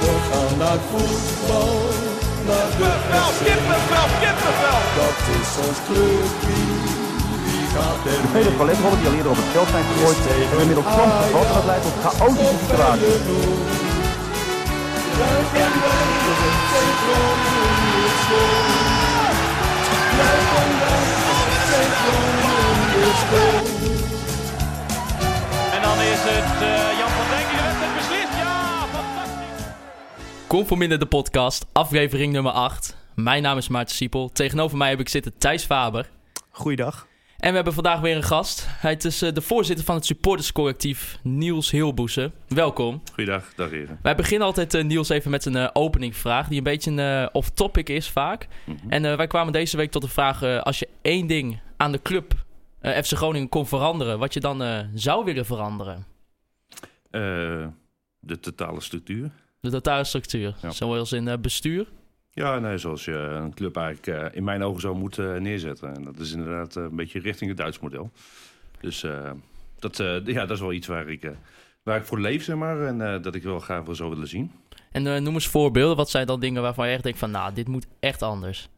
We gaan naar voetbal, naar de Kippenvel, kippenvel, kippenvel. Dat is ons clubje, De vele paletrollen die al eerder op het veld zijn gegooid, hebben inmiddels soms gevat en dat leidt tot chaotische situaties. En dan is het eh, Jan van Conforminder de podcast, aflevering nummer 8. Mijn naam is Maarten Siepel. Tegenover mij heb ik zitten Thijs Faber. Goeiedag. En we hebben vandaag weer een gast. Hij is eh, de voorzitter van het supporterscollectief Niels Hilboesen. Welkom. Goeiedag, dag heren. Wij beginnen altijd, eh, Niels, even met een eh, openingvraag... die een beetje een off-topic is vaak. En eh, wij kwamen deze week tot de vraag... als je één ding aan de club FC Groningen kon veranderen... wat je dan eh, zou willen veranderen? Eh, de totale structuur. De totale structuur. Ja. Zoals in eh, bestuur. Ja, nee, zoals je een club eigenlijk eh, in mijn ogen zou moeten eh, neerzetten. En dat is inderdaad een beetje richting het Duits model. Dus dat, ja, dat is wel iets waar ik, waar ik voor leef, zeg maar. En dat ik wel graag wel zou willen zien. En noem eens voorbeelden. Wat zijn dan dingen waarvan je echt denkt van... nou, dit moet echt anders.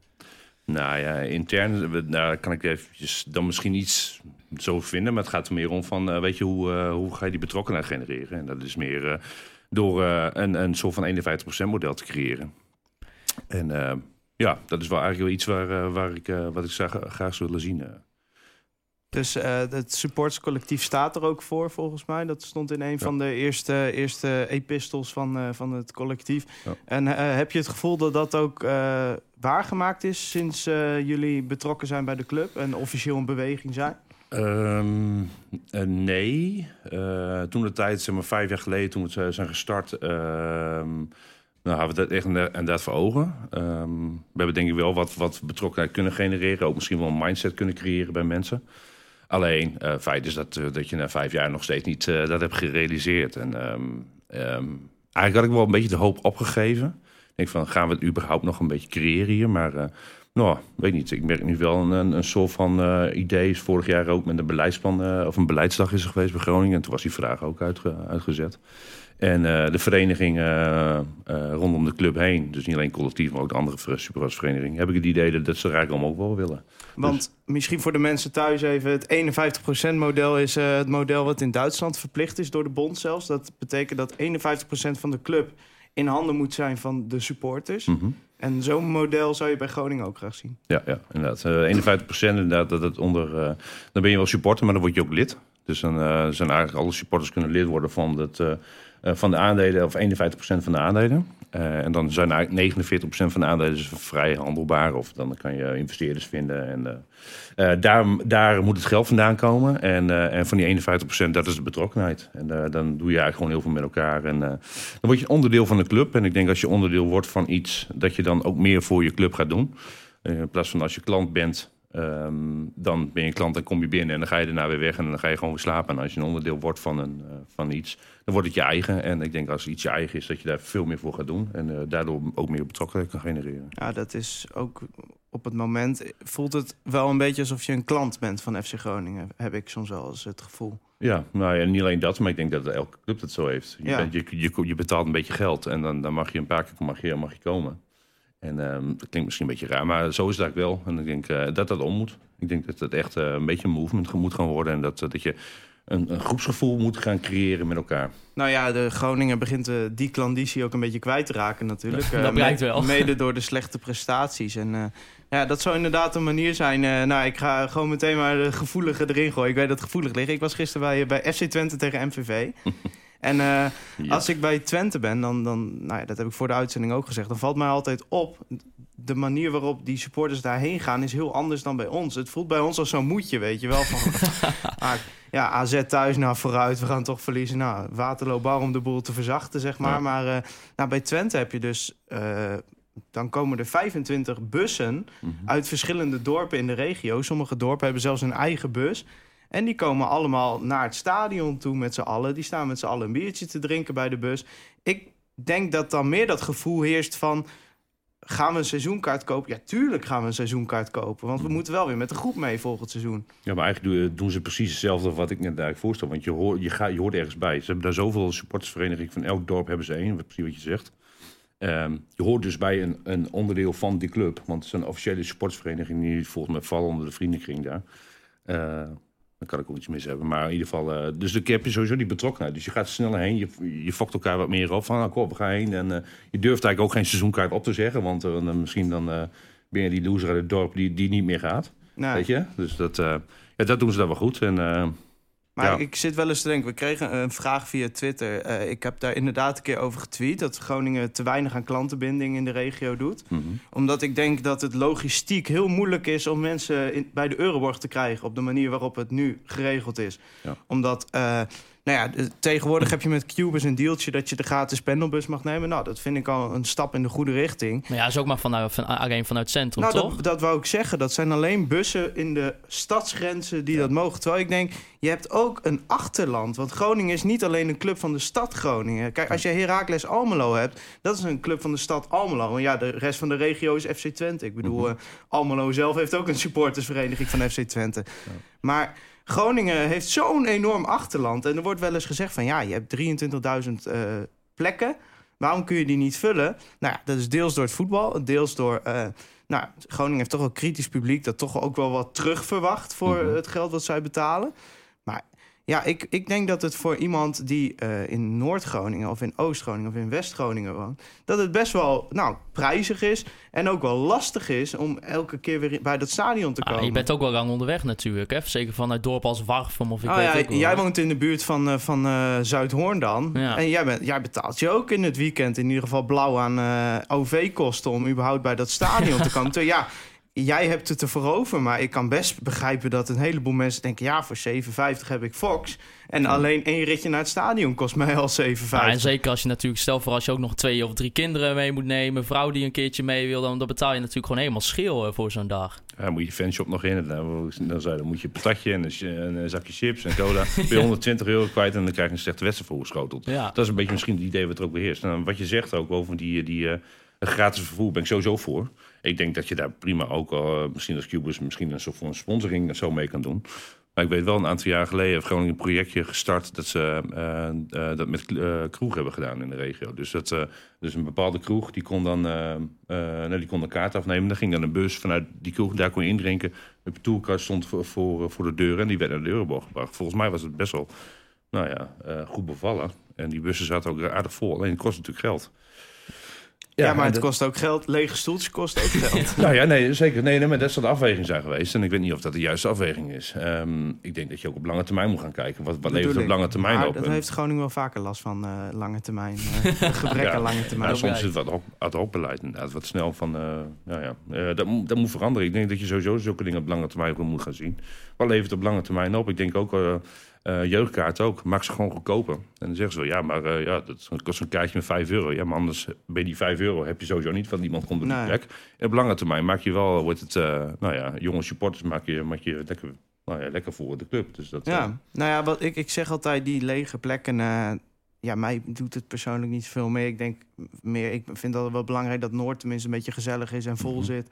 Nou ja, intern nou, kan ik eventjes dan misschien iets zo vinden. Maar het gaat er meer om van, eh, weet je, hoe, eh, hoe ga je die betrokkenheid genereren? En dat is meer eh, door een, een soort van 51% model te creëren. En ja, dat is wel eigenlijk wel iets waar, waar ik, wat ik graag, graag zou willen zien. Dus eh, het supporterscollectief staat er ook voor, volgens mij. Dat stond in een van de eerste, eerste epistels van, van het collectief. Ja. En heb je het gevoel dat dat ook waargemaakt is sinds jullie betrokken zijn bij de club en officieel een beweging zijn? Ehm, eh, nee. Eh, toen de tijd, zeg maar vijf jaar geleden, toen we zijn gestart, ehm, nou, hadden we dat echt inderdaad voor ogen. Ehm, we hebben denk ik wel wat, wat betrokkenheid kunnen genereren. Ook misschien wel een mindset kunnen creëren bij mensen. Alleen, eh feit is dat, dat je na vijf jaar nog steeds niet dat hebt gerealiseerd. En eigenlijk had ik wel een beetje de hoop opgegeven. Ik denk van, gaan we het überhaupt nog een beetje creëren hier? Maar nou, weet niet. Ik merk nu wel een, een, een soort van eh, idee. Is vorig jaar ook met een beleidsplan eh, of een beleidsdag is er geweest bij Groningen. En toen was die vraag ook uitge- uitgezet. En eh, de vereniging rondom de club heen, dus niet alleen collectief, maar ook de andere supervereniging, heb ik het idee dat, dat ze er eigenlijk allemaal ook wel willen. Want misschien voor de mensen thuis even, het 51% model is het model wat in Duitsland verplicht is door de bond zelfs. Dat betekent dat 51% van de club in handen moet zijn van de supporters. Mhm. En zo'n model zou je bij Groningen ook graag zien. Ja, ja, inderdaad. Eh 51% inderdaad, dat het onder... eh, dan ben je wel supporter, maar dan word je ook lid. Dus dan eh, zijn eigenlijk alle supporters kunnen lid worden van, het, van de aandelen, of 51% van de aandelen. Eh, en dan zijn eigenlijk 49% van de aandelen dus vrij handelbaar. Of dan kan je investeerders vinden. En eh, eh, daar, daar moet het geld vandaan komen. En, eh, en van die 51% dat is de betrokkenheid. En eh, dan doe je eigenlijk gewoon heel veel met elkaar. En eh, dan word je onderdeel van de club. En ik denk als je onderdeel wordt van iets, dat je dan ook meer voor je club gaat doen. Eh, In plaats van als je klant bent, ehm, dan ben je klant en kom je binnen en dan ga je daarna weer weg en dan ga je gewoon weer slapen. En als je een onderdeel wordt van, een, eh, van iets, dan wordt het je eigen. En ik denk als iets je eigen is, dat je daar veel meer voor gaat doen. En eh, daardoor ook meer betrokkenheid kan genereren. Ja, dat is ook op het moment voelt het wel een beetje alsof je een klant bent van FC Groningen. Heb ik soms wel eens het gevoel. Ja, nou ja, niet alleen dat, maar ik denk dat elke club dat zo heeft. Je, Ja. bent, je, je, je betaalt een beetje geld en dan, dan mag je een paar keer mag je, mag je komen. En ehm, dat klinkt misschien een beetje raar, maar zo is het eigenlijk wel. En ik denk eh, dat dat om moet. Ik denk dat het echt eh, een beetje een movement moet gaan worden. En dat, eh, dat je een, een groepsgevoel moet gaan creëren met elkaar. Nou ja, de Groningen begint die klanditie ook een beetje kwijt te raken natuurlijk. Dat Eh, blijkt wel. Mede door de slechte prestaties. En eh, ja, dat zou inderdaad een manier zijn. eh, nou, ik ga gewoon meteen maar de gevoelige erin gooien. Ik weet dat het gevoelig ligt. Ik was gisteren bij, bij FC Twente tegen MVV. en eh, Ja. als ik bij Twente ben, dan, dan, nou ja, dat heb ik voor de uitzending ook gezegd, dan valt mij altijd op. De manier waarop die supporters daarheen gaan is heel anders dan bij ons. Het voelt bij ons als zo'n moedje, weet je wel. Van, ah, ja, AZ thuis, nou vooruit, we gaan toch verliezen. Nou, Waterloo bar om de boel te verzachten, zeg maar. Ja. Maar eh, nou, bij Twente heb je dus... eh, dan komen er 25 bussen Mhm. uit verschillende dorpen in de regio. Sommige dorpen hebben zelfs een eigen bus. En die komen allemaal naar het stadion toe met z'n allen. Die staan met z'n allen een biertje te drinken bij de bus. Ik denk dat dan meer dat gevoel heerst van... gaan we een seizoenkaart kopen? Ja, tuurlijk gaan we een seizoenkaart kopen. Want we moeten wel weer met de groep mee volgend seizoen. Ja, maar eigenlijk doen- ze precies hetzelfde wat ik net eigenlijk voorstel. Want je, hoort je, gaat, je hoort ergens bij. Ze hebben daar zoveel supportersverenigingen. Van elk dorp hebben ze één. Precies wat je zegt. Ehm, je hoort dus bij een, een onderdeel van die club. Want het is een officiële sportsvereniging die volgens mij vallen onder de vriendenkring daar. Eh, dan kan ik ook iets mis hebben. Maar in ieder geval, eh, dus dan heb je sowieso die betrokkenheid. Dus je gaat er sneller heen. Je, je fokt elkaar wat meer op. Van, nou, kom, we gaan heen. En eh, je durft eigenlijk ook geen seizoenkaart op te zeggen. Want dan misschien dan ben je die loser uit het dorp die, die niet meer gaat. Nou, Weet je? Dus dat, ja, dat doen ze dan wel goed. En, Maar Ja. ik zit wel eens te denken, we kregen een vraag via Twitter. Eh, ik heb daar inderdaad een keer over getweet... dat Groningen te weinig aan klantenbinding in de regio doet. mhm. Omdat ik denk dat het logistiek heel moeilijk is... om mensen in, bij de Euroborg te krijgen... op de manier waarop het nu geregeld is. Ja. Omdat, eh, nou ja, de- tegenwoordig heb je met Cubus een deeltje... dat je de gratis pendelbus mag nemen. Nou, dat vind ik al een stap in de goede richting. Maar ja, is ook maar vanuit, van, alleen vanuit het centrum, Nou, toch? dat, dat wou ik zeggen. Dat zijn alleen bussen in de stadsgrenzen die dat mogen. Terwijl ik denk, je hebt ook een achterland. Want Groningen is niet alleen een club van de stad Groningen. Kijk, als je Heracles Almelo hebt, dat is een club van de stad Almelo. En ja, de rest van de regio is FC Twente. Ik bedoel, eh, Almelo zelf heeft ook een supportersvereniging van FC Twente. Maar Groningen heeft zo'n enorm achterland. En er wordt wel eens gezegd van, ja, je hebt 23.000 eh, plekken. Waarom kun je die niet vullen? Nou ja, dat is deels door het voetbal, deels door... eh, nou, Groningen heeft toch wel kritisch publiek... dat toch ook wel wat terug verwacht voor Mhm. het geld wat zij betalen. Ja, ik, ik denk dat het voor iemand die eh, in Noord-Groningen... of in Oost-Groningen of in West-Groningen woont... dat het best wel nou, prijzig is en ook wel lastig is... om elke keer weer bij dat stadion te Ah, komen. je bent ook wel lang onderweg natuurlijk, hè? Zeker vanuit dorp als Warfum of ik Oh weet ja, ook wel. jij woont in de buurt van, eh, van eh, Zuidhoorn dan. Ja. En jij, bent, jij betaalt je ook in het weekend in ieder geval blauw aan OV-kosten... om überhaupt bij dat stadion te komen. Ja, jij hebt het ervoor over, maar ik kan best begrijpen... dat een heleboel mensen denken, ja, voor 7,50 heb ik Fox. En alleen één ritje naar het stadion kost mij al 7,50. Ja, en zeker als je natuurlijk, stel voor als je ook nog twee of drie kinderen mee moet nemen, vrouw die een keertje mee wil, dan, dan betaal je natuurlijk gewoon helemaal schil eh, voor zo'n dag. Ja, moet je fanshop nog in. En Dan, dan, zei, dan moet je een patatje en een, een zakje chips en cola. ben je 120 euro kwijt en dan krijg je een slechte wedstrijd voorgeschoteld. Ja. Dat is een beetje misschien het idee wat er ook beheerst. En wat je zegt ook over die, die eh, gratis vervoer ben ik sowieso voor. Ik denk dat je daar prima ook eh, misschien als Cubus, misschien een soort van sponsoring zo mee kan doen. Maar ik weet wel, een aantal jaar geleden heeft Groningen een projectje gestart dat ze eh, eh, dat met kroeg hebben gedaan in de regio. Dus, dat, dus een bepaalde kroeg, die kon dan nou, die kon een kaart afnemen. Dan ging dan een bus vanuit die kroeg, daar kon je indrinken. De tourcard stond voor, voor, de deur en die werd naar de Euroborg gebracht. Volgens mij was het best wel nou ja, goed bevallen. En die bussen zaten ook aardig vol. Alleen het kost natuurlijk geld. Ja, maar het dat- kost ook geld. Lege stoeltjes kost ook geld. nou ja, nee, zeker. Nee, nee, maar dat zal de afweging zijn geweest. En ik weet niet of dat de juiste afweging is. Ehm, ik denk dat je ook op lange termijn moet gaan kijken. Wat, wat levert op lange termijn Maar op? Dat En- heeft Groningen wel vaker last van eh, lange termijn. eh, gebrek Ja. aan lange termijn. Ja, soms is het wat ad hoc beleid inderdaad. Wat snel van, eh, nou ja, eh, dat, moet- dat moet veranderen. Ik denk dat je sowieso zulke dingen op lange termijn gewoon moet gaan zien. Wat levert het op lange termijn op? Ik denk ook, eh jeugdkaart ook. Maak ze gewoon goedkoper. En dan zeggen ze wel, ja, maar eh, ja, dat kost een kaartje met 5 euro. Ja, maar anders ben je die 5 euro heb je sowieso niet, want niemand komt op die Nee. plek. En op lange termijn maak je wel, wordt het, eh, nou ja, jonge supporters maak je, maak je lekker, nou ja, lekker voor de club. Dus dat, Ja, nou ja, wat ik, ik zeg altijd, die lege plekken... ja, mij doet het persoonlijk niet zoveel mee. Ik denk meer, ik vind het wel belangrijk dat Noord tenminste een beetje gezellig is en vol Mhm. zit.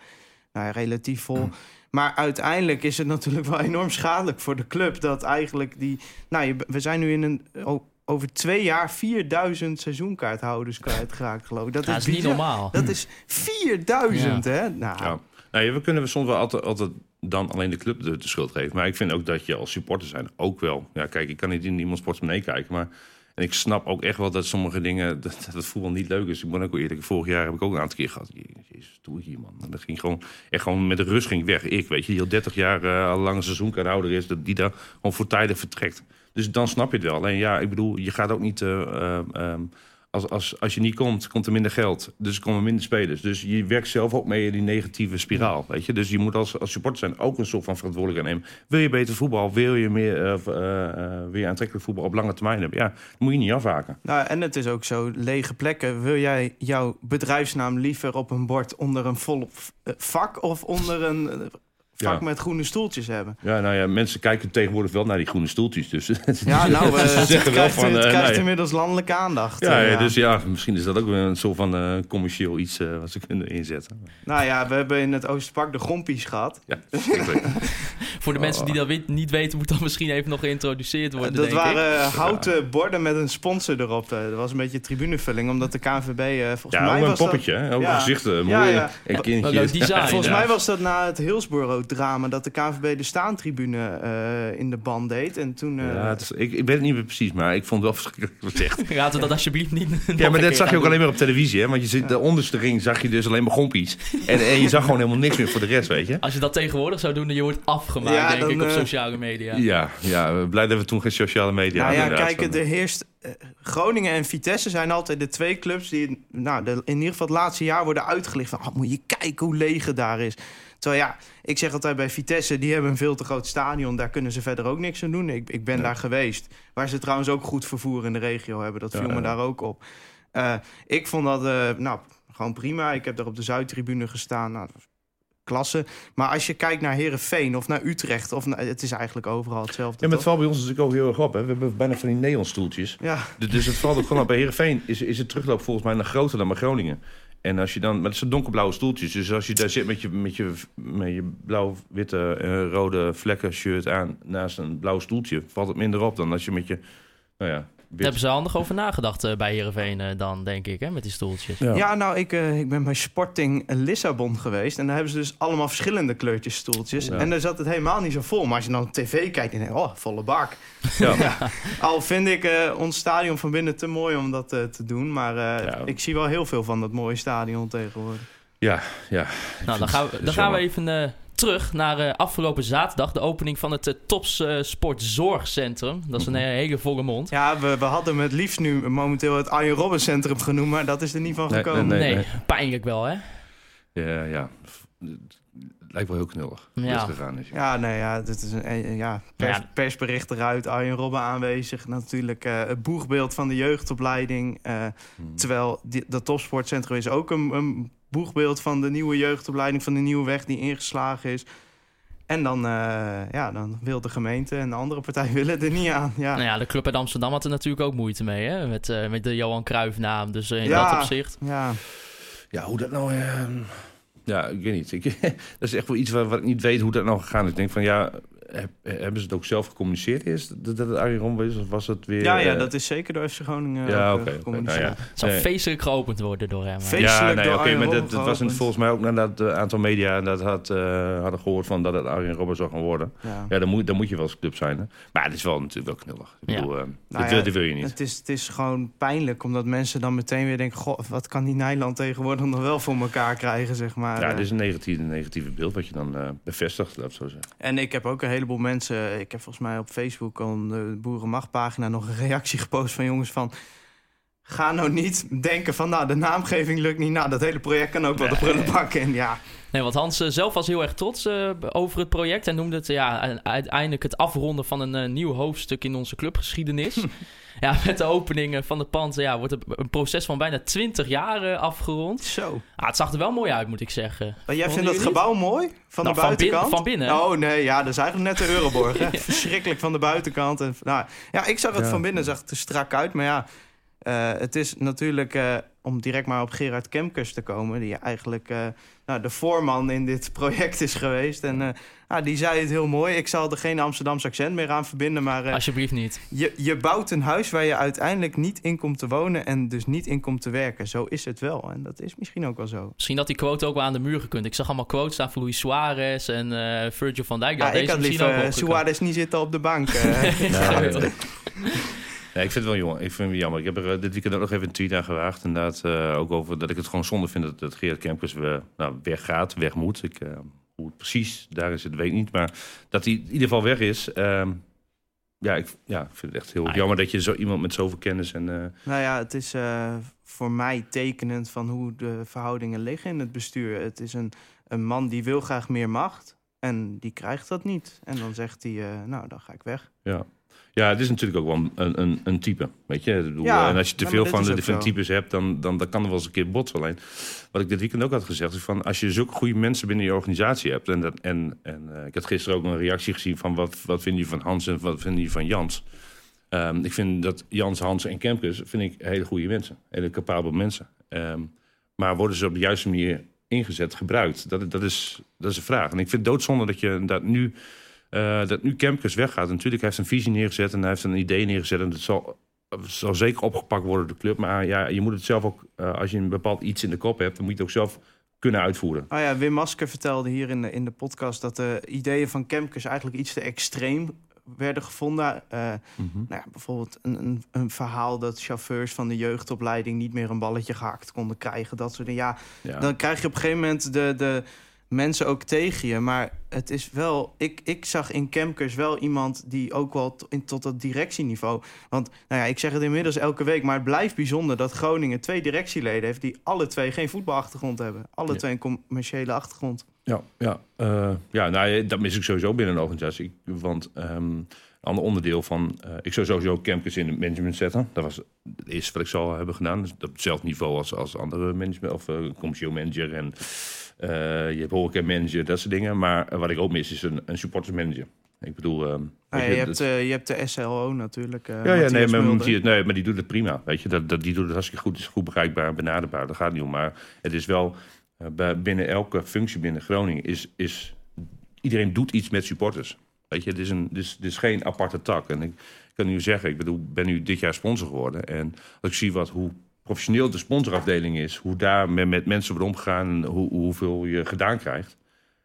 Nou ja, relatief vol. Maar uiteindelijk is het natuurlijk wel enorm schadelijk voor de club... dat eigenlijk die... Nou, je, we zijn nu in een... over twee jaar 4000 seizoenkaarthouders kwijtgeraakt, geloof ik. Dat Ja, is, dat is niet normaal. Dat is 4000, hè? Nou, Ja. Nou, ja, we kunnen soms wel altijd, altijd dan alleen de club de, de schuld geven. Maar ik vind ook dat je als supporter zijn ook wel... Ja, kijk, ik kan niet in iemands portemonnee kijken, maar... En ik snap ook echt wel dat sommige dingen, dat, voetbal niet leuk is. Ik ben ook wel eerlijk, vorig jaar heb ik ook een aantal keer gehad. Je- Jezus, doe ik hier, man. En dat ging gewoon, echt gewoon met de rust ging weg. Ik, weet je, die al 30 jaar eh, al lang een seizoenkaarthouder is, dat die daar gewoon voortijdig vertrekt. Dus dan snap je het wel. Alleen ja, ik bedoel, je gaat ook niet... eh, eh, ehm, als, als, als je niet komt, komt er minder geld. Dus er komen minder spelers. Dus je werkt zelf ook mee in die negatieve spiraal. Weet je? Dus je moet als, als supporter zijn ook een soort van verantwoordelijkheid nemen. Wil je beter voetbal? Wil je meer eh, eh, eh, wil je aantrekkelijk voetbal op lange termijn hebben? Ja, dat moet je niet afhaken. Nou, en het is ook zo, lege plekken. Wil jij jouw bedrijfsnaam liever op een bord onder een vol vak of onder een vak Ja. met groene stoeltjes hebben? Ja, nou ja, mensen kijken tegenwoordig wel naar die groene stoeltjes. Dus Ja, nou, eh, Ze het zeggen wel krijgt, van, het eh, krijgt nee. inmiddels landelijke aandacht. ja, eh, ja, dus ja, misschien is dat ook weer een soort van eh, commercieel iets eh, wat ze kunnen inzetten. Nou ja, we hebben in het Oosterpark de gompies gehad. Ja. Voor de mensen die dat niet weten, moet dat misschien even nog geïntroduceerd worden, dat denk ik. waren houten borden met een sponsor erop. Dat was een beetje tribunevulling, omdat de KNVB eh, volgens Ja, mij ook een was dat- poppetje? Ook Ja. gezichten, Ja, mooie ja. en Leuk kindjes. design. Volgens Ja. mij was dat na het Hillsborough-drama dat de KNVB de staantribune eh, in de ban deed. En toen... eh, Ja, het is, ik, ik weet het niet meer precies, maar ik vond het wel verschrikkelijk zegt. Laten we dat alsjeblieft niet Ja, maar dat zag je ook alleen maar op televisie, hè? Want je zit, de onderste ring zag je dus alleen maar gompies. En, en je zag gewoon helemaal niks meer voor de rest, weet je? Als je dat tegenwoordig zou doen, dan je wordt afgemaakt, Ja, denk dan, ik, op eh, sociale media. Ja, ja, blij dat we toen geen sociale media nou ja, hadden. kijk, er heerst... Groningen en Vitesse zijn altijd de twee clubs die nou, de, in ieder geval het laatste jaar worden uitgelicht. Van, oh, moet je kijken hoe leeg het daar is. Terwijl ja, ik zeg altijd bij Vitesse, die hebben een veel te groot stadion. Daar kunnen ze verder ook niks aan doen. Ik, ik ben daar geweest. Waar ze trouwens ook goed vervoer in de regio hebben. Dat Ja, viel me daar ook op. Eh, ik vond dat eh, nou, gewoon prima. Ik heb daar op de Zuidtribune gestaan. Nou, klasse. Maar als je kijkt naar Herenveen of naar Utrecht... Of naar, het is eigenlijk overal hetzelfde. Ja, maar het valt bij ons natuurlijk ook heel erg op. Hè? We hebben bijna van die neonstoeltjes. ja, Dus- het valt ook gewoon op. Bij Heerenveen is, is het terugloop volgens mij nog groter dan bij Groningen. En als je dan, maar het zijn donkerblauwe stoeltjes. Dus als je daar zit met je, met je, met je blauw-witte eh, rode vlekken shirt aan naast een blauw stoeltje, valt het minder op dan als je met je, nou ja, Daar hebben ze handig over nagedacht eh, bij Heerenveen eh, dan, denk ik, hè, met die stoeltjes. Ja. Ja, nou, ik, eh, ik ben bij Sporting Lissabon geweest. En daar hebben ze dus allemaal verschillende kleurtjes stoeltjes. Ja. En daar zat het helemaal niet zo vol. Maar als je dan op tv kijkt, dan denk je, oh, volle bak. Ja. Ja. Al vind ik eh, ons stadion van binnen te mooi om dat te doen. Maar eh, Ja. ik zie wel heel veel van dat mooie stadion tegenwoordig. Ja, ja. Nou, dan gaan we, dan gaan we even terug naar eh, afgelopen zaterdag. De opening van het eh, Tops eh, Sport Zorgcentrum. Dat is een Mhm. hele volle mond. Ja, we, we hadden hem het liefst nu momenteel het Arjen Robben Centrum genoemd. Maar dat is er niet van Nee, gekomen. nee, Nee, nee. pijnlijk wel, hè? Ja, ja. Het lijkt wel heel knullig Ja. gegaan is. Ja, nee, ja, dit is een ja, pers, Ja. persbericht eruit. Arjen Robben aanwezig. Natuurlijk eh, het boegbeeld van de jeugdopleiding. eh, Hmm. Terwijl die, dat topsportcentrum is ook een, een boegbeeld van de nieuwe jeugdopleiding, van de nieuwe weg die ingeslagen is. En dan, eh, ja, dan wil de gemeente en de andere partijen willen er niet aan. Ja, Nou ja, de club uit Amsterdam had er natuurlijk ook moeite mee, hè? Met, eh, met de Johan Cruijff naam. Dus eh, in Ja. dat opzicht. ja. Ja, hoe dat nou... eh, ja, ik weet niet. Ik, dat is echt wel iets waar, wat ik niet weet hoe dat nou gegaan is. Ik denk van, ja, hebben ze het ook zelf gecommuniceerd eerst? Dat dat het Arjen Robben is? Of was het weer... ja, ja, eh, dat is zeker door FC Groningen Ja, oké, eh, oké, gecommuniceerd. nou ja. Het zou Nee. feestelijk geopend worden door hem. hè? Feest- Ja, Feestelijk nee, door oké, maar dat, dat was volgens mij ook nadat een aantal media dat had, eh, hadden gehoord van dat het Arjen Robben zou gaan worden. Ja. Ja, dan moet, dan moet je wel als club zijn. Hè? Maar het is wel natuurlijk wel knullig. Ik Ja. bedoel, eh, Nou dat, ja, wil, dat wil je niet. Het is, het is gewoon pijnlijk, omdat mensen dan meteen weer denken... Goh, wat kan die Nijland tegenwoordig nog wel voor elkaar krijgen, zeg maar. ja, Eh, dit is een negatieve, negatieve beeld wat je dan eh, bevestigt, laat zo zeggen. En ik heb ook een heleboel mensen... Ik heb volgens mij op Facebook op de Boerenmachtpagina nog een reactie gepost van jongens van... Ga nou niet denken van, nou, de naamgeving lukt niet. Nou, dat hele project kan ook wel de prullenbak in. Ja, Nee, want Hans eh, zelf was heel erg trots eh, over het project. En noemde het ja, uiteindelijk het afronden van een eh, nieuw hoofdstuk in onze clubgeschiedenis. ja, met de opening van het pand ja, wordt een, proces van bijna 20 jaar afgerond. zo. Ah, het zag er wel mooi uit, moet ik zeggen. Maar jij Vonden vindt dat jullie gebouw mooi? Van Nou, de van buitenkant? binnen- van binnen. Oh nee, ja, dat is eigenlijk net de Euroborg. hè. Verschrikkelijk van de buitenkant. En, nou, ja, ik zag het Ja. van binnen, zag het er strak uit. Maar ja, eh, het is natuurlijk, eh, om direct maar op Gerard Kemkers te komen... die eigenlijk eh, nou, de voorman in dit project is geweest. En eh, ah, die zei het heel mooi. Ik zal er geen Amsterdamse accent meer aan verbinden, maar... eh, Alsjeblieft niet. je, je bouwt een huis waar je uiteindelijk niet in komt te wonen... en dus niet in komt te werken. Zo is het wel. En dat is misschien ook wel zo. Misschien had die quote ook wel aan de muur gekund. Ik zag allemaal quotes staan van Luis Suarez en eh, Virgil van Dijk. Ja, deze ik had liever uh. Suarez niet zitten op de bank. eh. Ja, Nee, ik vind het wel jongen. Ik vind het jammer. Ik heb er eh, dit weekend ook nog even een tweet aan gewaagd. Inderdaad, eh, ook over dat ik het gewoon zonde vind dat, dat Gerard Kempkers uh, nou, weggaat, weg moet. Ik, hoe het precies daar is, het weet ik niet. Maar dat hij in ieder geval weg is. Uh, ja, ik, ja, ik vind het echt heel Ah, jammer dat je zo iemand met zoveel kennis en. Uh, nou ja, het is uh, voor mij tekenend van hoe de verhoudingen liggen in het bestuur. Het is een, een man die wil graag meer macht. En die krijgt dat niet. En dan zegt hij, uh, nou, dan ga ik weg. Ja. Ja, het is natuurlijk ook wel een, een, een type. Weet je? Bedoel, ja, en als je te veel van de different types hebt, dan, dan, dan kan er wel eens een keer botsen. Alleen wat ik dit weekend ook had gezegd, is van als je zulke goede mensen binnen je organisatie hebt. En, dat, en, en uh, ik had gisteren ook een reactie gezien van wat, wat vind je van Hans en wat vind je van Jans. Um, ik vind dat Jans, Hans en Kempkes vind ik hele goede mensen. Hele capabele mensen. Um, maar worden ze op de juiste manier ingezet, gebruikt? Dat, dat, is, dat is een vraag. En ik vind het doodzonde dat je dat nu Eh, dat nu Kempkes weggaat. Natuurlijk, hij heeft een visie neergezet en hij heeft een idee neergezet. En dat zal, zal zeker opgepakt worden door de club. Maar ja, je moet het zelf ook, eh, als je een bepaald iets in de kop hebt, dan moet je het ook zelf kunnen uitvoeren. Oh ja, Wim Masker vertelde hier in de, in de podcast dat de ideeën van Kemkes eigenlijk iets te extreem werden gevonden. Mhm. nou ja, bijvoorbeeld een, een, een verhaal dat chauffeurs van de jeugdopleiding niet meer een balletje gehakt konden krijgen. Dat soort dingen. Ja, Ja. dan krijg je op een gegeven moment de, de mensen ook tegen je. Maar het is wel. Ik, ik zag in Kemkers wel iemand die ook wel in, tot dat directieniveau. Want nou ja, ik zeg het inmiddels elke week. Maar het blijft bijzonder dat Groningen twee directieleden heeft. die alle twee geen voetbalachtergrond hebben. Alle Ja. twee een commerciële achtergrond. Ja, ja, eh, ja nou, ja, dat mis ik sowieso binnen een organisatie. Want ehm, een ander onderdeel van... eh, ik zou sowieso Kempkes in het management zetten. Dat was het eerste wat ik zou hebben gedaan. Dus op hetzelfde niveau als, als andere management... of eh, commercieel manager en eh, je hebt horeca manager, dat soort dingen. Maar eh, wat ik ook mis is een, een supporters manager. Ik bedoel... ehm, weet je, je, hebt, eh, je hebt de SLO natuurlijk. eh, ja, ja nee, maar, Mulder. Nee, maar die doet het prima. Weet je, dat, dat, die doet het hartstikke goed. Is goed bereikbaar, benaderbaar. Dat gaat niet om. Maar het is wel eh, bij, binnen elke functie binnen Groningen is, is iedereen doet iets met supporters. Weet je, het is, een, het is, het is geen aparte tak. En ik kan nu zeggen, ik bedoel, ben nu dit jaar sponsor geworden. En als ik zie wat, hoe professioneel de sponsorafdeling is, hoe daar met, met mensen wordt omgegaan en hoe, hoeveel je gedaan krijgt.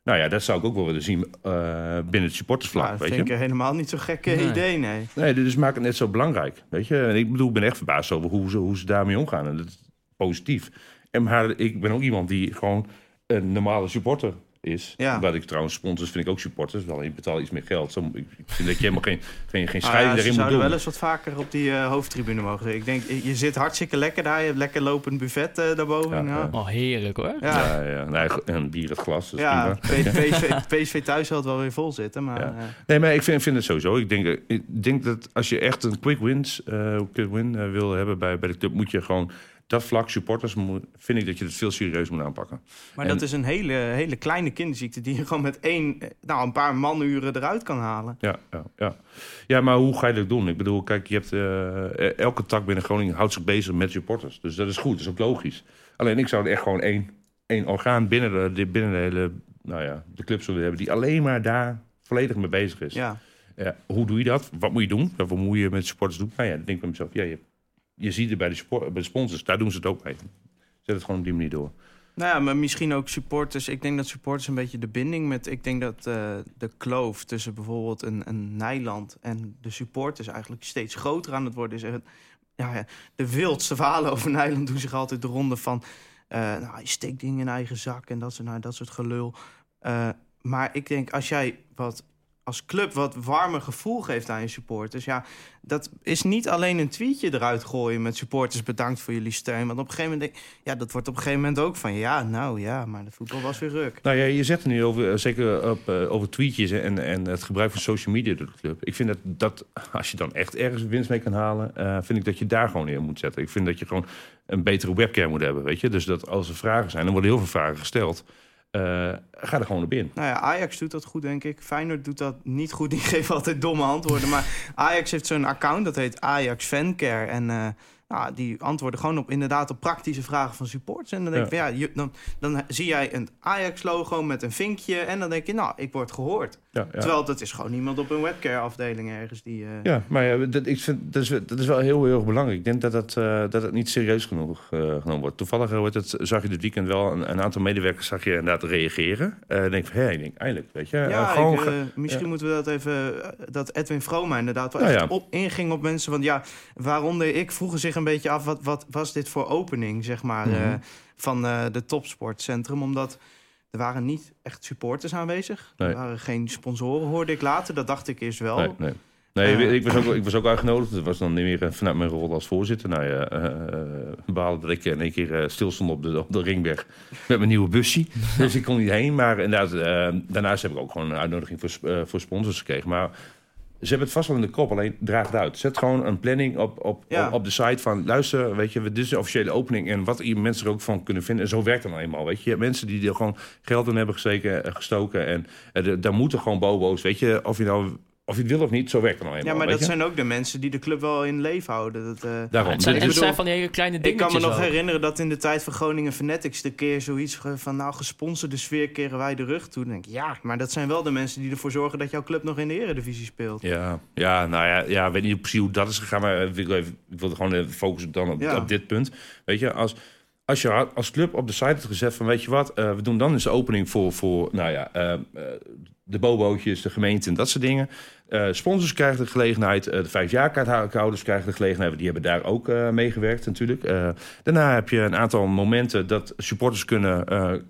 Nou ja, dat zou ik ook wel willen zien eh, binnen het supportersvlak. Ja, dat weet vind je? ik helemaal niet zo'n gekke Nee. idee, nee. Nee, dus maakt het net zo belangrijk. Weet je? En ik bedoel, ik ben echt verbaasd over hoe ze, hoe ze daarmee omgaan. En dat is positief. En maar ik ben ook iemand die gewoon een normale supporter is. Ja. Wat ik trouwens, sponsors vind ik ook supporters. Wel, je betaalt iets meer geld. Zo, ik vind dat je helemaal geen, geen, geen Nou scheiding ja, daarin moet zouden doen. wel eens wat vaker op die eh, hoofdtribune mogen. Ik denk, je zit hartstikke lekker daar. Je hebt lekker lopend buffet eh, daarboven. Ja. Oh, heerlijk hoor. ja. Ja, ja. Nee, en bier het glas. Is Ja, PSV, PSV thuis zal het wel weer vol zitten. Maar Ja. eh, Nee, maar ik vind, vind het sowieso. Ik denk, ik denk dat als je echt een quick, wins, eh, quick win wil hebben bij, bij de club, moet je gewoon dat vlak supporters, moet- vind ik dat je het veel serieus moet aanpakken. maar En- dat is een hele, hele kleine kinderziekte die je gewoon met één, eh, nou, een paar manuren eruit kan halen. Ja, ja, ja. ja, maar hoe ga je dat doen? Ik bedoel, kijk, je hebt, eh, elke tak binnen Groningen houdt zich bezig met supporters. Dus dat is goed, dat is ook logisch. Alleen ik zou er echt gewoon één, één orgaan binnen de, binnen de hele, nou ja, de club zullen hebben... die alleen maar daar volledig mee bezig is. Ja. Ja, hoe doe je dat? Wat moet je doen? Wat moet je met supporters doen? Nou ja, dan denk ik bij mezelf, ja, je, je ziet het bij de, bij de sponsors, daar doen ze het ook mee. Zet het gewoon op die manier door. Nou ja, maar misschien ook supporters. Ik denk dat supporters een beetje de binding met... Ik denk dat eh, de kloof tussen bijvoorbeeld een, een Nijland en de supporters... eigenlijk steeds groter aan het worden is. Ja, de wildste verhalen over Nijland doen zich altijd de ronde van... eh, nou, je steekt dingen in eigen zak en dat soort, nou, dat soort gelul. Eh, maar ik denk, als jij wat als club wat warmer gevoel geeft aan je supporters... ja, dat is niet alleen een tweetje eruit gooien met supporters... bedankt voor jullie steun. Want op een gegeven moment denk ja, dat wordt op een gegeven moment ook van... ja, nou ja, maar de voetbal was weer ruk. Nou ja, je zegt er nu over, eh, zeker op, eh, over tweetjes en, en het gebruik van social media door de club. Ik vind dat, dat als je dan echt ergens winst mee kan halen, eh, vind ik dat je daar gewoon in moet zetten. Ik vind dat je gewoon een betere webcam moet hebben, weet je. Dus dat als er vragen zijn, dan worden heel veel vragen gesteld. Eh, ga er gewoon op in. Nou ja, Ajax doet dat goed, denk ik. Feyenoord doet dat niet goed. Die geven altijd domme antwoorden. Maar Ajax heeft zo'n account, dat heet Ajax Fancare. En eh, nou, die antwoorden gewoon op, inderdaad op praktische vragen van supporters. En dan denk ik, van, ja, je, dan, dan zie jij een Ajax-logo met een vinkje. En dan denk je, nou, ik word gehoord. Ja, ja. Terwijl dat is gewoon iemand op een webcare-afdeling ergens die... eh, Ja, maar ja, dat, ik vind, dat, is, dat is wel heel, heel erg belangrijk. Ik denk dat het, eh, dat het niet serieus genoeg eh, genomen wordt. Toevallig eh, wordt het, zag je dit weekend wel een, een aantal medewerkers zag je inderdaad reageren. Eh dan denk van, hé, ik denk, eindelijk, weet je. Ja, eh, gewoon ik, ge- eh, misschien ja. moeten we dat even... eh, dat Edwin Vroma inderdaad wel Nou echt ja. op inging op mensen. Want ja, waaronder ik vroegen zich een beetje af... wat, wat was dit voor opening, zeg maar, Mhm. eh, van eh de topsportcentrum? Omdat er waren niet echt supporters aanwezig. Nee. Er waren geen sponsoren, hoorde ik later. Dat dacht ik eerst wel. Nee, nee. Nee, Eh. ik, was ook, ik was ook uitgenodigd. Dat was dan niet meer vanuit mijn rol als voorzitter. Nou ja, behaalde dat ik in één keer stil stond op de, op de ringweg met mijn nieuwe busje. Dus ik kon niet heen. Maar inderdaad, daarnaast heb ik ook gewoon een uitnodiging voor, voor sponsors gekregen. Maar ze hebben het vast wel in de kop, alleen draag het uit. Zet gewoon een planning op, op, Ja. op, op de site van... luister, weet je, dit is de officiële opening... en wat hier mensen er ook van kunnen vinden. En zo werkt het nou eenmaal, weet je. Mensen die er gewoon geld in hebben eh, gestoken... en eh, daar moeten gewoon bobo's, weet je... of je nou of je het wil of niet, zo werkt het nou Ja, eenmaal. maar weet dat je? zijn ook de mensen die de club wel in leven houden. Dat, eh, Daarom. het zijn, zijn van die hele kleine ik dingetjes kan me nog ook. herinneren dat in de tijd van Groningen Fanatics de keer zoiets van nou gesponsorde sfeer keren wij de rug toe. Dan denk ik, ja, maar dat zijn wel de mensen die ervoor zorgen dat jouw club nog in de eredivisie speelt. Ja, ja, nou ja, ja, ik weet niet precies hoe dat is gegaan, maar ik wil, even, ik wil gewoon even focussen dan op, Ja. op dit punt. Weet je, als, als je als club op de site hebt gezet van, weet je wat, eh, we doen dan eens de opening voor, voor nou ja, eh, eh, de bobootjes, de gemeente en dat soort dingen. Eh, sponsors krijgen de gelegenheid, eh, de vijfjaarkaarthouders krijgen de gelegenheid, die hebben daar ook eh meegewerkt natuurlijk. Daarna heb je een aantal momenten dat supporters kunnen,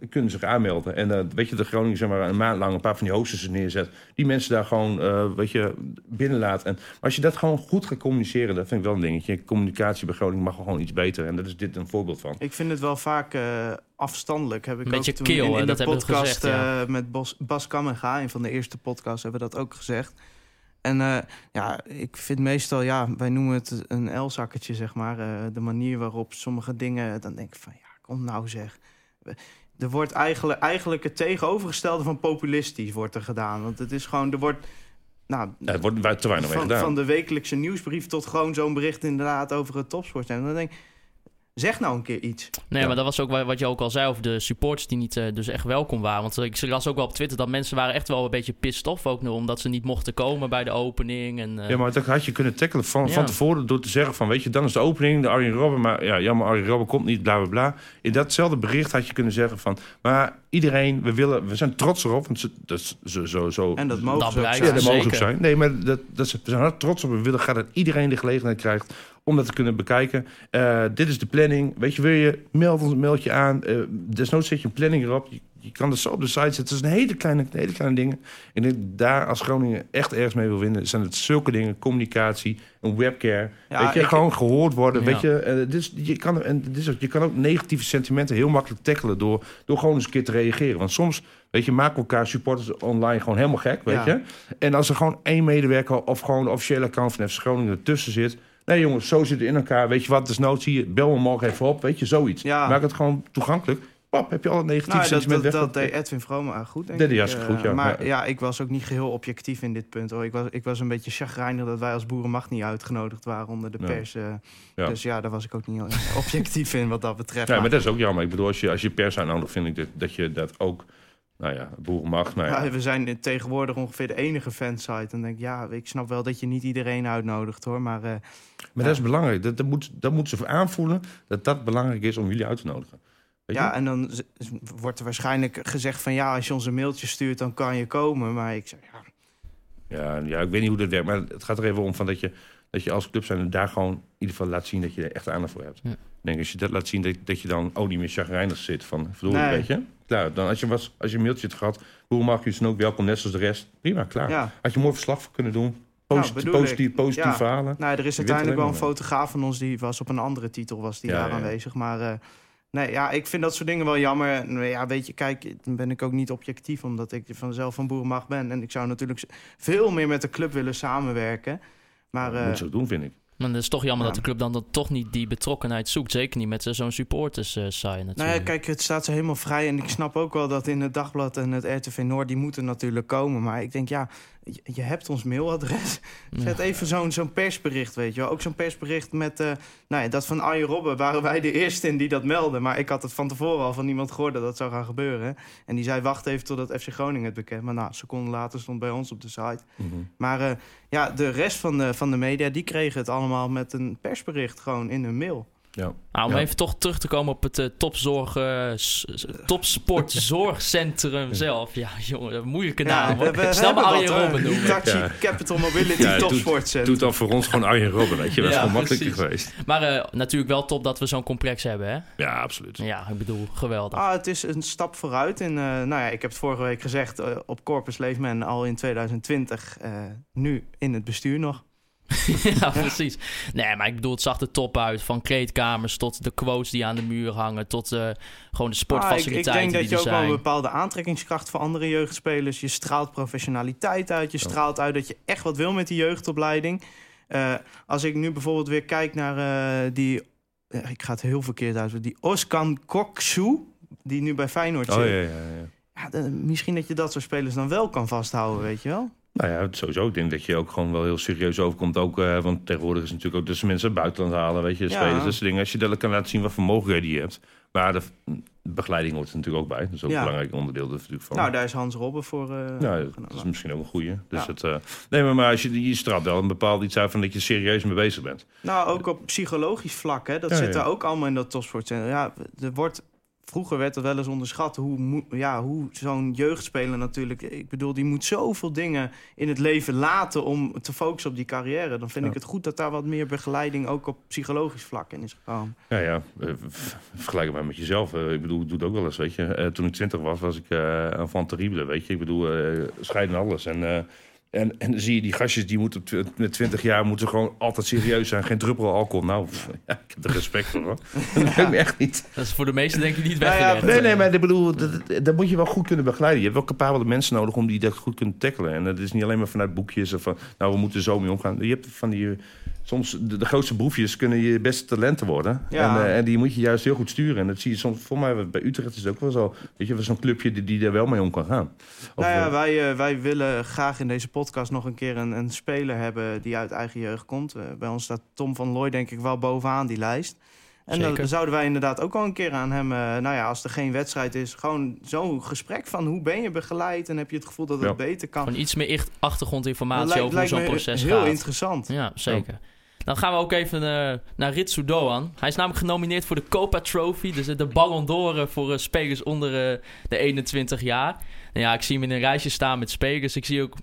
kunnen zich aanmelden. En weet je, de Groningen zeg maar een maand lang een paar van die hosters neerzet, die mensen daar gewoon, weet je, binnenlaat. En maar als je dat gewoon goed gaat communiceren, dat vind ik wel een dingetje. Communicatie bij Groningen mag gewoon iets beter en daar is dit een voorbeeld van. Ik vind het wel vaak afstandelijk. Heb ik ook kil, in, in dat de hebben we podcast gezegd, ja. eh, met Bos, Bas Kammerga, een van de eerste podcasts, hebben we dat ook gezegd. En eh, ja, ik vind meestal, ja, wij noemen het een L-zakketje, zeg maar. eh, de manier waarop sommige dingen, dan denk ik van, ja, kom nou zeg. Er wordt eigenlijk, eigenlijk het tegenovergestelde van populistisch wordt er gedaan. Want het is gewoon, er wordt, nou, Ja, het wordt te weinig mee gedaan. van de wekelijkse nieuwsbrief tot gewoon zo'n bericht inderdaad over het topsport. En dan denk ik, zeg nou een keer iets. Nee, Ja. maar dat was ook wa- wat je ook al zei over de supporters die niet eh, dus echt welkom waren. Want ik las ook wel op Twitter dat mensen waren echt wel een beetje pissed off ook nu, omdat ze niet mochten komen bij de opening. En, eh, Ja, maar dat had je kunnen tackelen van, Ja. van tevoren door te zeggen van, weet je, dan is de opening, de Arjen Robben, maar ja, jammer, Arjen Robben komt niet, bla bla bla. In datzelfde bericht had je kunnen zeggen van, maar iedereen, we willen, we zijn trots erop, want ze, dat is zo, zo, zo. En dat mogen Dat ze ook ja, dat mogen ze ook zeker. zijn. Nee, maar dat, dat is, we zijn hard trots op. We willen graag dat iedereen de gelegenheid krijgt om dat te kunnen bekijken. Eh, dit is de planning. Weet je, wil je, meld ons, meld je aan. Eh, desnoods zet je een planning erop. Je, je kan het zo op de site zetten. Het is een hele kleine, hele kleine dingen. En ik denk, daar als Groningen echt ergens mee wil winnen, zijn het zulke dingen. Communicatie, een webcare. Ja, weet je, ik- gewoon gehoord worden. Ja. Weet je, dus je, kan, en dit is, ook- je kan ook negatieve sentimenten heel makkelijk tackelen door, door gewoon eens een keer te reageren. Want soms, weet je, maken elkaar supporters online gewoon helemaal gek, weet Ja. je. En als er gewoon één medewerker of gewoon de officiële account van FC Groningen ertussen zit. Nee jongens, zo zit het in elkaar. Weet je wat, dus nood zie je, bel me morgen even op. Weet je, zoiets. Ja. Maak het gewoon toegankelijk. Pap, heb je alle negatieve Nou, dat, dat, dat weg. deed Edwin Vroma goed, denk hij ik. goed, Eh, ja. Maar Ja. ja, ik was ook niet geheel objectief in dit punt. Hoor. Ik, was, ik was een beetje chagrijnig dat wij als boerenmacht niet uitgenodigd waren onder de pers. eh. Ja. Dus ja, daar was ik ook niet heel objectief in wat dat betreft. Ja, Maar- maar dat is ook jammer. Ik bedoel, als je, als je pers uitnodigt, vind ik dat, dat je dat ook... Nou ja, boerenmacht, nou ja. Ja, we zijn tegenwoordig ongeveer de enige fansite. Dan denk ik, ja, ik snap wel dat je niet iedereen uitnodigt hoor. Maar eh, Maar dat is belangrijk. Dat, dat, moet, dat moeten ze aanvoelen dat dat belangrijk is om jullie uit te nodigen. Weet je? ja, en dan wordt er waarschijnlijk gezegd van ja, als je ons een mailtje stuurt, dan kan je komen. Maar ik zeg, ja, Ja, ja, ik weet niet hoe dat werkt, maar het gaat er even om van dat je, dat je als club zijn daar gewoon in ieder geval laat zien dat je er echt aandacht voor hebt. Ja. Ik denk als je dat laat zien, dat, dat je dan ook niet meer chagrijnig zit van, verdorie, Nee. weet je. Klaar, dan als je, was, als je een mailtje hebt gehad, hoe mag je dan ook welkom, net zoals de rest. Prima, klaar. ja. Had je een mooi verslag kunnen doen. Posit bedoel positief, ik. positieve Ja. verhalen. Nou, er is uiteindelijk wel een fotograaf van ons die was op een andere titel was die Ja, daar aanwezig. Maar eh, nee, ja, ik vind dat soort dingen wel jammer. Ja, weet je, kijk, dan ben ik ook niet objectief omdat ik vanzelf van boerenmacht ben. En ik zou natuurlijk veel meer met de club willen samenwerken. Maar eh, moet ze ook doen, vind ik. Maar het is toch jammer Ja. dat de club dan, dan toch niet die betrokkenheid zoekt. Zeker niet met zo'n supporters eh site natuurlijk. Nou ja, kijk, het staat ze helemaal vrij. En ik snap ook wel dat in het Dagblad en het RTV Noord... die moeten natuurlijk komen. Maar ik denk, ja, je, je hebt ons mailadres. Zet even zo'n zo'n persbericht, weet je wel. Ook zo'n persbericht met... eh, nou ja, dat van Arjen Robben waren wij de eerste in die dat melden. Maar ik had het van tevoren al van niemand gehoord dat dat zou gaan gebeuren. En die zei, wacht even totdat FC Groningen het bekend. Maar nou, seconden later stond bij ons op de site. Mhm. Maar eh, ja, de rest van de, van de media, die kregen het allemaal met een persbericht gewoon in hun mail. Ja. Nou, om Ja. even toch terug te komen op het eh, topzorg, eh, s- s- topsportzorgcentrum zelf. Ja, jongen, moeilijke naam. hoor. Snel maar Arjen Robben noemen. Hitachi Ja. Capital Mobility Ja, doet- Topsport Center. Doet dan voor ons gewoon Arjen Robben, weet je. Dat is Ja, gewoon makkelijker precies. geweest. Maar eh, natuurlijk wel top dat we zo'n complex hebben, hè? Ja, absoluut. Ja, ik bedoel, geweldig. Ah, het is een stap vooruit. En, eh, nou ja, ik heb het vorige week gezegd, eh, op Corpus leeft men al in 2020. eh, nu in het bestuur nog. ja, precies. Nee, maar ik bedoel, het zag er top uit. Van kleedkamers tot de quotes die aan de muur hangen... tot eh, gewoon de Ah, ik, sportfaciliteiten ik denk dat je ook wel een bepaalde aantrekkingskracht voor andere jeugdspelers. Je straalt professionaliteit uit. Je straalt uit dat je echt wat wil met die jeugdopleiding. Eh, als ik nu bijvoorbeeld weer kijk naar eh, die... ik ga het heel verkeerd uit. Die Oskan Koksu, die nu bij Feyenoord Oh zit. ja, ja, ja. Ja, misschien dat je dat soort spelers dan wel kan vasthouden, weet je wel? Nou ja, sowieso. Ik denk dat je ook gewoon wel heel serieus overkomt. Ook, eh, want tegenwoordig is het natuurlijk ook dat ze mensen uit het buitenland halen. Weet je, Ja. spelers, dat soort dingen. Als je dat kan laten zien wat voor mogelijkheden je hebt. Maar de begeleiding hoort er natuurlijk ook bij. Dat is ook Ja. een belangrijk onderdeel er natuurlijk van. Nou, daar is Hans Robben voor Ja, dat genomen. is misschien ook een goeie. Dus Ja. het, eh, nee, maar, maar als je, je straalt wel een bepaald iets uit van dat je serieus mee bezig bent. Nou, ook op psychologisch vlak, hè. Dat Ja, zit ja. er ook allemaal in dat topsportcentrum. Ja, er wordt... Vroeger werd er wel eens onderschat hoe, ja, hoe zo'n jeugdspeler natuurlijk... Ik bedoel, die moet zoveel dingen in het leven laten om te focussen op die carrière. Dan vind Ja. ik het goed dat daar wat meer begeleiding ook op psychologisch vlak in is gekomen. Ja, ja. eh, Vergelijk het maar met jezelf. Eh, ik bedoel, ik doe het ook wel eens, weet je. Eh, toen ik twintig was, was ik eh van terrible, weet je. Ik bedoel, eh scheiden alles. En, en, en dan zie je die gastjes, die moeten met twintig jaar moeten gewoon altijd serieus zijn. Geen druppel alcohol. Nou, ja, ik heb er respect voor, hoor. Dat me echt niet. Dat is voor de meesten denk ik niet Nou ja, weggelegd. Nee, nee, maar ik bedoel, dat, moet je wel goed kunnen begeleiden. Je hebt wel capabele mensen nodig om die dat goed kunnen tackelen. En dat is niet alleen maar vanuit boekjes of van, nou, we moeten zo mee omgaan. Je hebt van die, soms de, de grootste broefjes kunnen je beste talenten worden. Ja. En, eh, en die moet je juist heel goed sturen. En dat zie je soms, voor mij bij Utrecht is het ook wel zo. Weet je, zo'n clubje die, die er wel mee om kan gaan. Of, nou ja, eh, wij, eh, wij willen graag in deze podcast nog een keer een, een speler hebben die uit eigen jeugd komt. Eh, bij ons staat Tom van Looy denk ik wel bovenaan die lijst. En dan zouden wij inderdaad ook wel een keer aan hem, eh, nou ja, als er geen wedstrijd is, gewoon zo'n gesprek van hoe ben je begeleid en heb je het gevoel dat het Ja. beter kan. Gewoon iets meer achtergrondinformatie lijkt, over hoe zo'n me proces heel gaat. interessant. Ja, zeker. Dan gaan we ook even eh, naar Ritsu Doan. Hij is namelijk genomineerd voor de Copa Trophy. Dus de Ballon d'Or eh, voor eh, spelers onder de 21 jaar. En ja, ik zie hem in een rijtje staan met spelers. Ik zie ook,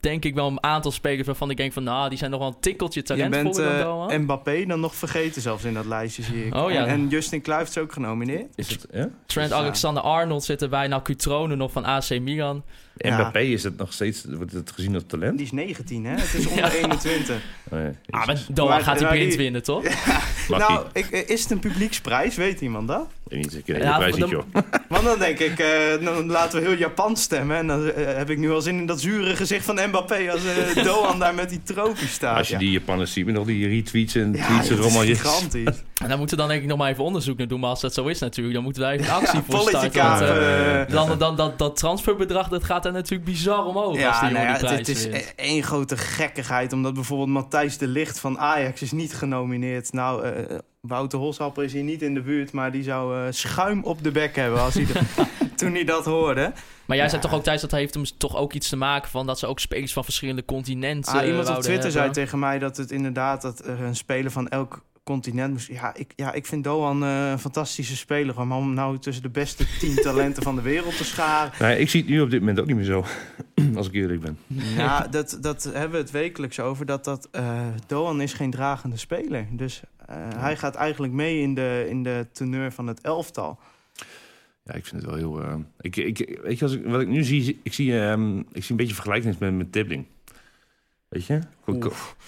denk ik, wel een aantal spelers waarvan ik denk van... Nou, die zijn nog wel een tikkeltje Je talentvoller bent dan eh. Mbappé dan nog vergeten zelfs in dat lijstje, zie ik. Oh ja. en, en Justin Kluivert is ook genomineerd. is het, ja? Trent dus, ja. Alexander-Arnold zit erbij. Nou, Cutrone nog van AC Milan. Ja. Mbappé is het nog steeds, wordt het gezien als talent? Die is 19, hè? Het is onder 21. Oh, ja. Ah, maar Doan Maar- gaat hij blind die- winnen, toch? Mag nou, ik, is het een publieksprijs? Weet iemand dat? Ik weet niet, ik Ja, prijs niet, joh. Want dan denk ik, eh, dan laten we heel Japan stemmen. En dan eh, heb ik nu al zin in dat zure gezicht van Mbappé als eh, Doan daar met die trofee staat. Als je ja. die Japanners ziet met al die retweets en ja, tweets je- gigantisch. En dan moeten we dan denk ik nog maar even onderzoek naar doen. Maar als dat zo is natuurlijk, dan moeten wij even een actie Ja, voor starten. eh, eh, dan, dan, dat, dat transferbedrag dat gaat er natuurlijk bizar omhoog als die ja, nou ja, die het, prijs het is e- één grote gekkigheid. Omdat bijvoorbeeld Matthijs de Licht van Ajax is niet genomineerd. Nou, eh, Wouter Holshapper is hier niet in de buurt. Maar die zou eh, schuim op de bek hebben als hij de- toen hij dat hoorde. Maar jij Ja. zei toch ook thuis dat heeft hem toch ook iets te maken van dat ze ook spelers van verschillende continenten. Ah, iemand op wouden Twitter zei tegen mij dat het inderdaad dat een speler van elk continent. Ja, ik, ja, ik vind Doan eh, een fantastische speler. Maar om nou tussen de beste tien talenten van de wereld te scharen. Nee, ik zie het nu op dit moment ook niet meer zo. Als ik eerlijk ben. Ja, dat, dat hebben we het wekelijks over. Dat, dat eh, Doan is geen dragende speler. Dus eh, hij gaat eigenlijk mee in de, in de teneur van het elftal. Ja, ik vind het wel heel... ik, ik, weet je, als ik, wat ik nu zie, ik zie, ehm, ik zie een beetje vergelijking met, met Tibbling. Weet je?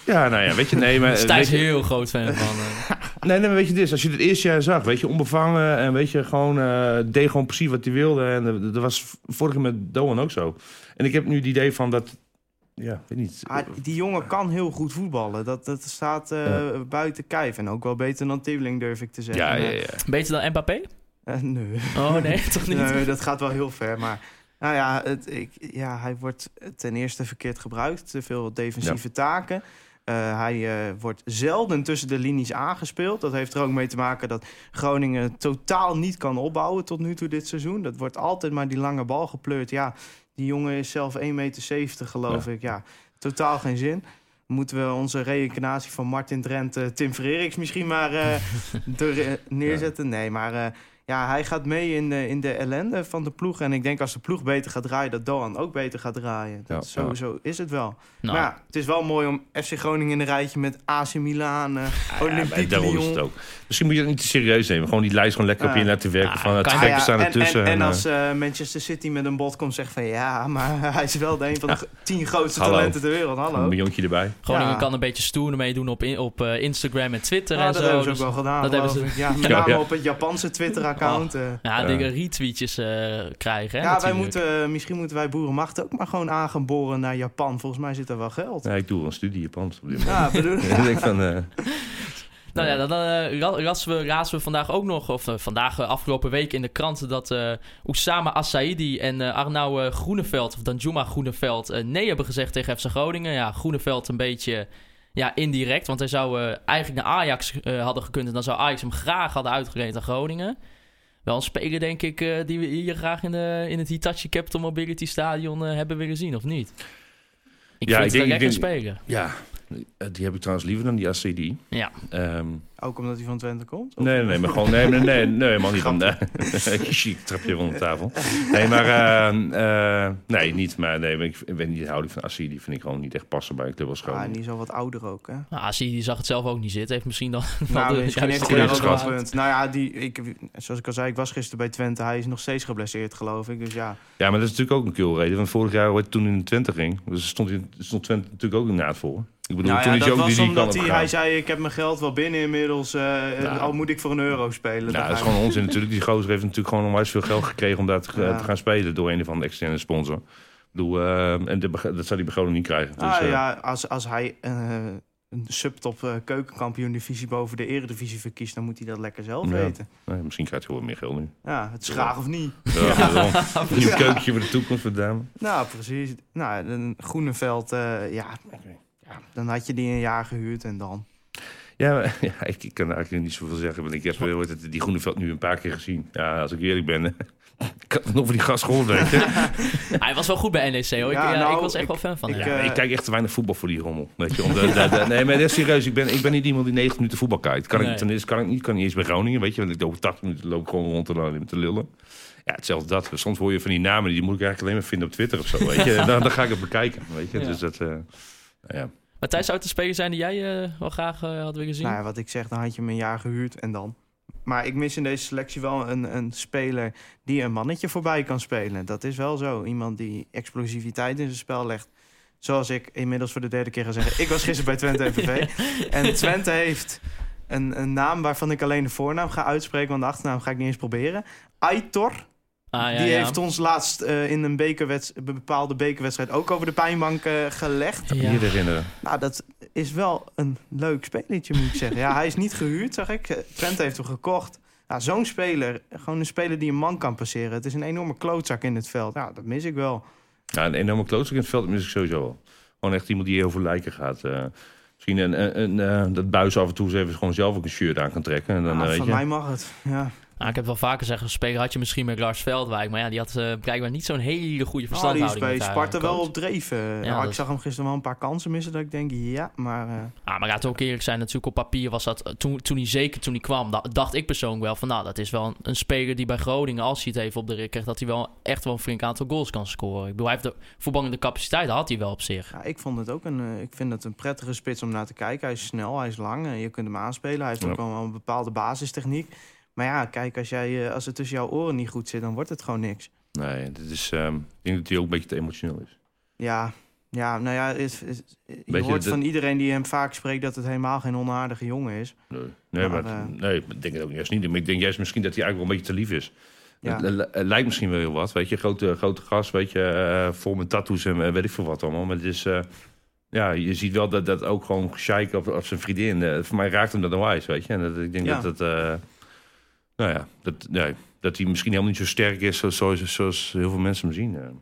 Ja, nou ja, weet je, nee, maar... Stijn is je- heel groot fan van. eh. Nee, nee, maar weet je dit, als je het eerste jaar zag, weet je, onbevangen en weet je, gewoon, eh, deed gewoon precies wat hij wilde. En eh, dat was vorig jaar met Doan ook zo. En ik heb nu het idee van dat, ja, weet niet. Ah, die jongen kan heel goed voetballen. Dat, dat staat eh, buiten kijf. En ook wel beter dan Tibbling, durf ik te zeggen. ja, ja, ja. Beter dan Mbappé? eh, nee. Oh nee, toch niet? Nee, dat gaat wel heel ver. Maar nou ja, het, ik, ja, hij wordt ten eerste verkeerd gebruikt. Te veel defensieve taken. Eh, hij eh, wordt zelden tussen de linies aangespeeld. Dat heeft er ook mee te maken dat Groningen totaal niet kan opbouwen tot nu toe dit seizoen. Dat wordt altijd maar die lange bal gepleurd. Ja, die jongen is zelf 1,70 meter geloof Ja. ik. Ja, totaal geen zin. Moeten we onze reïncarnatie van Martin Drent, eh, Tim Vereriks misschien maar neerzetten? Nee, maar ja, hij gaat mee in de, in de ellende van de ploeg. En ik denk als de ploeg beter gaat draaien, dat Doan ook beter gaat draaien. Dat Ja, sowieso is het wel. Nou, Maar ja, het is wel mooi om FC Groningen in een rijtje met AC Milan, eh, Ja, bij Olympique Daarom is Lyon. het ook. Misschien moet je het niet te serieus nemen. Gewoon die lijst gewoon lekker op je laten werken. Ja, van het Ah, ja, staan en, ertussen. en, en eh, als eh, Manchester City met een bod komt, zegt van ja, maar hij is wel de een van de tien grootste Hallo. talenten ter wereld. Hallo. een miljoentje erbij. Groningen Ja. kan een beetje stoer meedoen op, in- op eh, Instagram en Twitter Ja, en dat zo. hebben ze ook dus- wel gedaan. dat hebben ze-. Ja, met name ja. op het Japanse Twitter-account. Eh. ja, Ja. dingen retweetjes eh, krijgen. Hè, ja, wij moeten, eh, misschien moeten wij boerenmacht ook maar gewoon aan gaan boren naar Japan. Volgens mij zit er wel geld. Ja, ik doe wel een studie Japans op dit moment. Ja, bedoel, ik denk van, eh, Nou ja, dan ra- rassen we, razen we vandaag ook nog, of vandaag afgelopen week in de krant, dat eh Oussama Assaidi en Arnau Groeneveld, of Danjuma Groeneveld, eh, nee hebben gezegd tegen FC Groningen. Ja, Groeneveld een beetje ja, indirect, want hij zou eigenlijk naar Ajax hadden gekund en dan zou Ajax hem graag hadden uitgeleend aan Groningen. Wel een speler, denk ik, eh, die we hier graag in, de, in het Hitachi Capital Mobility Stadion eh, hebben willen zien, of niet? Ik Ja, vind ik het denk- een lekker speler. Ja, die heb ik trouwens liever dan die ACD. Ja. Ehm, Ook omdat hij van Twente komt? Of- nee, nee, maar gewoon... Nee, nee, nee, nee helemaal niet. Van, ik trap je onder de tafel. Nee, maar... eh, eh, nee, niet. Maar nee, maar ik, ik weet niet de houding van ACD. Die vind ik gewoon niet echt passen bij een club als Ah, Groningen. die is al wat ouder ook, hè? Nou, zag het zelf ook niet zitten, heeft misschien dan... Nou, de misschien heeft hij daar ook punt. Nou ja, die, ik, zoals ik al zei, ik was gisteren bij Twente. Hij is nog steeds geblesseerd, geloof ik. Dus ja, Ja, maar dat is natuurlijk ook een kulreden. Want vorig jaar, ooit toen in Twente ging... Dus stond, hij- stond Twente natuurlijk ook inderdaad voor. Ik bedoel, nou ja dat ook was die, omdat hij, zei, ik heb mijn geld wel binnen inmiddels. eh, Al moet ik voor een euro spelen. Nou, dat is gewoon onzin natuurlijk. Die gozer heeft natuurlijk gewoon onwijs veel geld gekregen om daar te, Ja. te gaan spelen door een of andere externe sponsor. Ik bedoel, eh, en de, dat zou die begroting niet krijgen. Dus, Ah, eh, ja, als, als hij eh, een subtop eh, keukenkampioen divisie boven de eredivisie verkiest, dan moet hij dat lekker zelf Ja. weten. nee, misschien krijgt hij wel meer geld nu. Ja, het is graag of niet. Ja. Een nieuw keukentje voor de toekomst dame. Nou, precies. Nou, een Groeneveld, eh, ja, ja, dan had je die een jaar gehuurd en dan. Ja, maar- ja ik, ik kan eigenlijk niet zoveel zeggen. Want ik heb eh, hoe heet het, die Groeneveld nu een paar keer gezien. Ja, als ik eerlijk ben. ik had nog van die gast gehoord, weet je. Hij was wel goed bij NEC hoor. Ik, Ja, ja, nou, ik was echt ik- wel fan van ik, hem. Ja, eh, ik kijk echt te weinig voetbal voor die rommel. Weet je, om de- de- de- nee, maar dat is serieus. Ik ben, ik ben niet iemand die 90 minuten voetbal kijkt. Kan Nee. ik, ten eerste kan ik niet, kan niet eens bij Groningen. Weet je, want ik loop 80 minuten loop ik gewoon rond te, te lullen. Ja, hetzelfde dat. Soms hoor je van die namen, die moet ik eigenlijk alleen maar vinden op Twitter of zo. Weet je, dan, dan ga ik het bekijken. Weet je, Ja. dus dat. eh, nou ja. Maar Thijs, zou het een speler zijn die jij eh, wel graag eh, had willen zien? Nou ja, wat ik zeg, dan had je hem een jaar gehuurd en dan. Maar ik mis in deze selectie wel een, een speler die een mannetje voorbij kan spelen. Dat is wel zo. Iemand die explosiviteit in zijn spel legt. Zoals ik inmiddels voor de derde keer ga zeggen. Ik was gisteren bij Twente FVV. En Twente heeft een, een naam waarvan ik alleen de voornaam ga uitspreken. Want de achternaam ga ik niet eens proberen. Aitor. Ah, ja, die ja. heeft ons laatst eh, in een, bekerwedst- een bepaalde bekerwedstrijd ook over de pijnbank eh, gelegd. Ja. Niet herinneren. Nou, dat is wel een leuk spelletje, moet ik zeggen. Ja, hij is niet gehuurd, zag ik. Twente heeft hem gekocht. Ja, Zo'n speler, gewoon een speler die een man kan passeren. Het is een enorme klootzak in het veld. Ja, dat mis ik wel. Ja, een enorme klootzak in het veld mis ik sowieso wel. Gewoon echt iemand die over lijken gaat. eh. misschien een, een, een, eh, dat buis af en toe eens even gewoon zelf ook een shirt aan kan trekken. En dan, Ja, eh, weet van je. mij mag het. Ja. Nou, ik heb wel vaker gezegd, een speler had je misschien met Lars Veldwijk. Maar ja, die had eh, blijkbaar niet zo'n hele goede Oh, die is verstandhouding bij met haar, Sparta eh, wel op dreven. Ja, ik is- zag hem gisteren wel een paar kansen missen. Dat ik denk, ja, maar... eh, Ah, maar laten we ook eerlijk zijn, natuurlijk op papier was dat... eh, Toen, toen hij zeker, toen hij kwam, da- dacht ik persoonlijk wel van... Nou, dat is wel een, een speler die bij Groningen, als hij het even op de rik krijgt... dat hij wel echt wel een flink aantal goals kan scoren. Ik bedoel, hij heeft de voetballende capaciteit, had hij wel op zich. ja, ik vond het ook een, eh, ik vind het een prettige spits om naar te kijken. Hij is snel, hij is lang. eh, je kunt hem aanspelen. Hij heeft Ja. ook wel een bepaalde basistechniek. Maar ja, kijk, als, jij, eh, als het tussen jouw oren niet goed zit, dan wordt het gewoon niks. Nee, dit is, ehm, ik denk dat hij ook een beetje te emotioneel is. Ja, ja nou ja, is, is- je hoort van iedereen die hem vaak spreekt dat het helemaal geen onaardige jongen is. Nee, nee maar, Maar, eh, nee, ik denk het ook juist niet. Maar ik denk juist misschien dat hij eigenlijk wel een beetje te lief is. Ja. Het, li- het lijkt misschien wel heel wat, weet je. Grote, grote gast, weet je, eh, vol met tattoos en weet ik veel wat allemaal. Maar het is, ja, je ziet wel dat dat ook gewoon gezeik op, op zijn vriendin. voor mij raakt hem dat nou wijs, weet je. En dat, ik denk Ja. dat dat, nou ja, dat, nee, dat hij misschien helemaal niet zo sterk is zoals, zoals, zoals heel veel mensen hem zien.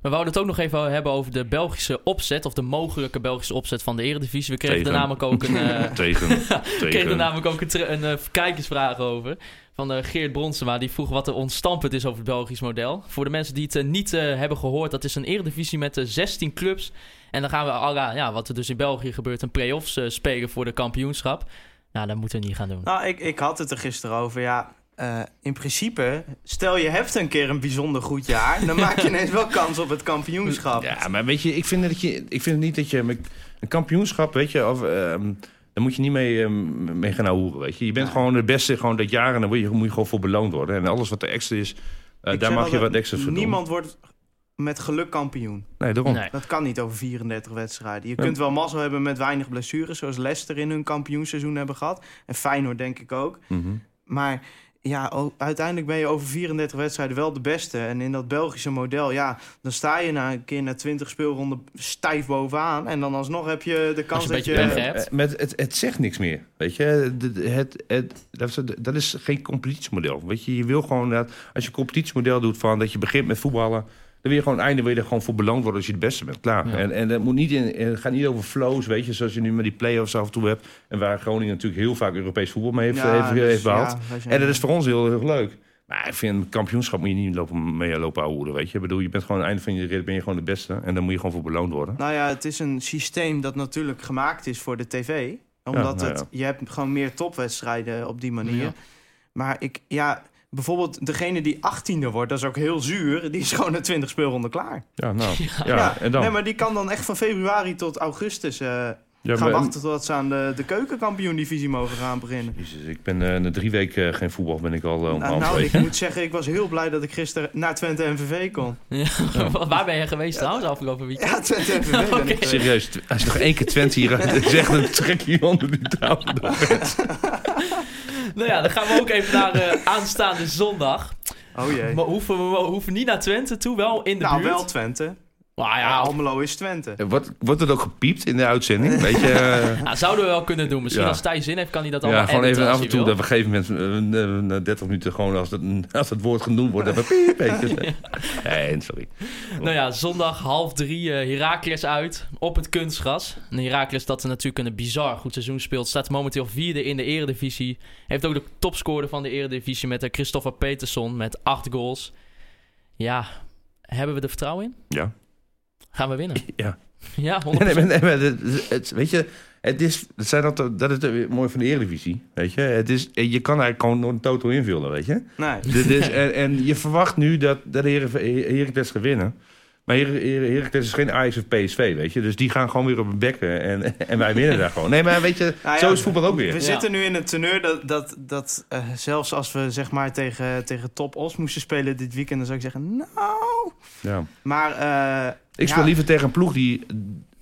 We wouden het ook nog even hebben over de Belgische opzet... of de mogelijke Belgische opzet van de Eredivisie. We kregen er namelijk ook een... eh, Tegen, We kregen er namelijk ook een, een eh, kijkersvraag over. Van eh, Geert Bronsema. Die vroeg wat er ontstampend is over het Belgisch model. Voor de mensen die het niet hebben gehoord. Dat is een eredivisie met eh, 16 clubs. En dan gaan we, al, ja, wat er dus in België gebeurt, een play-offs spelen voor de kampioenschap. Nou, dat moeten we niet gaan doen. Nou, ik, ik had het er gisteren over. Ja, eh, in principe, stel je hebt een keer een bijzonder goed jaar, dan maak je ineens wel kans op het kampioenschap. Ja, maar weet je, ik vind, dat je, ik vind niet dat je... met Een kampioenschap, weet je, of, ehm, daar moet je niet mee, ehm, mee gaan houden, weet je. Je bent gewoon de beste gewoon dat jaar en dan je, moet je gewoon voor beloond worden. En alles wat er extra is, eh, daar mag je wat extra voor doen. Niemand wordt met geluk kampioen. Nee, daarom. Nee. Dat kan niet over 34 wedstrijden. Je Ja. kunt wel mazzel hebben met weinig blessures, zoals Leicester in hun kampioenseizoen hebben gehad. En Feyenoord denk ik ook. Mhm. Maar ja, uiteindelijk ben je over 34 wedstrijden wel de beste. En in dat Belgische model, ja, dan sta je na een keer na 20 speelronden stijf bovenaan. En dan alsnog heb je de kans dat je... hebt. Eh, Met, het, het zegt niks meer. Weet je, het, het, dat, is, dat is geen competitiemodel. Weet je, je wil gewoon dat als je een competitiemodel doet van dat je begint met voetballen. Dan wil je gewoon einde wil je er gewoon voor beloond worden als je het beste bent. Klaar. Ja. En, en dat moet niet in, het gaat niet over flows, weet je, zoals je nu met die play-offs af en toe hebt. En waar Groningen natuurlijk heel vaak Europees voetbal mee heeft, Ja, heeft, dus, heeft behaald. ja, En dat is voor ons heel erg leuk. Maar ik vind kampioenschap moet je niet lopen, mee lopen ouwen, weet je. Ik bedoel, je bent gewoon aan het einde van je rit ben je gewoon de beste. En dan moet je gewoon voor beloond worden. Nou ja, het is een systeem dat natuurlijk gemaakt is voor de tv. Omdat nou het, je hebt gewoon meer topwedstrijden op die manier. Ja. Maar ik, ja, bijvoorbeeld degene die 18e wordt, dat is ook heel zuur. Die is gewoon na 20 speelronden klaar. Ja, nou. Ja, en dan? Nee, maar die kan dan echt van februari tot augustus eh, Ja, gaan maar- wachten totdat ze aan de, de keukenkampioen-divisie mogen gaan beginnen. Jezus, ik ben eh, na drie weken eh, geen voetbal, ben ik al uh, Nou, nou, ik moet zeggen, ik was heel blij dat ik gisteren naar Twente MVV kon. Ja. Waar ben je geweest trouwens afgelopen weekend? Ja, Twente MVV ben ik. Serieus, als je nog één keer Twente hier zegt, dan trek je je onder die tafel. Nou ja, dan gaan we ook even naar eh, aanstaande zondag. Oh jee. Maar hoeven we hoeven niet naar Twente toe, wel in de Nou, buurt. wel Twente. Maar Ja, Almelo is Twente. Wordt, wordt het ook gepiept in de uitzending? Weet je, eh, nou, zouden we wel kunnen doen. Misschien Ja. als Thijs zin heeft, kan hij dat allemaal ja, gewoon even af en toe, dat op een gegeven moment, eh, eh, na 30 minuten gewoon, als het, als het woord genoemd wordt, even piep, weet. Nee, sorry. Nou ja, zondag half drie eh Heracles uit op het kunstgras. En Heracles dat natuurlijk een bizar goed seizoen speelt. Staat momenteel vierde in de eredivisie. Heeft ook de topscorer van de eredivisie met Christopher Peterson met acht goals. Ja, hebben we er vertrouwen in? Ja. Gaan we winnen? Ja. Ja, 100%. Nee, nee, nee, maar het, het- weet je, het is, het zijn dat, dat is mooi van de Eredivisie, weet je. Het is, je kan eigenlijk gewoon door een total invullen, weet je. Nee. Dit is, en, en je verwacht nu dat, dat de Heren- Heracles gaat winnen. Maar Heracles is geen Ajax of PSV, weet je. Dus die gaan gewoon weer op een bekken en, en wij winnen daar gewoon. Nee, maar weet je, Nou ja, zo is voetbal ook weer. We Ja. zitten nu in een teneur dat, dat, dat eh, zelfs als we zeg maar tegen, tegen Top Os moesten spelen dit weekend, dan zou ik zeggen, nou... Ja. Maar eh, Ik speel ja, liever tegen een ploeg die,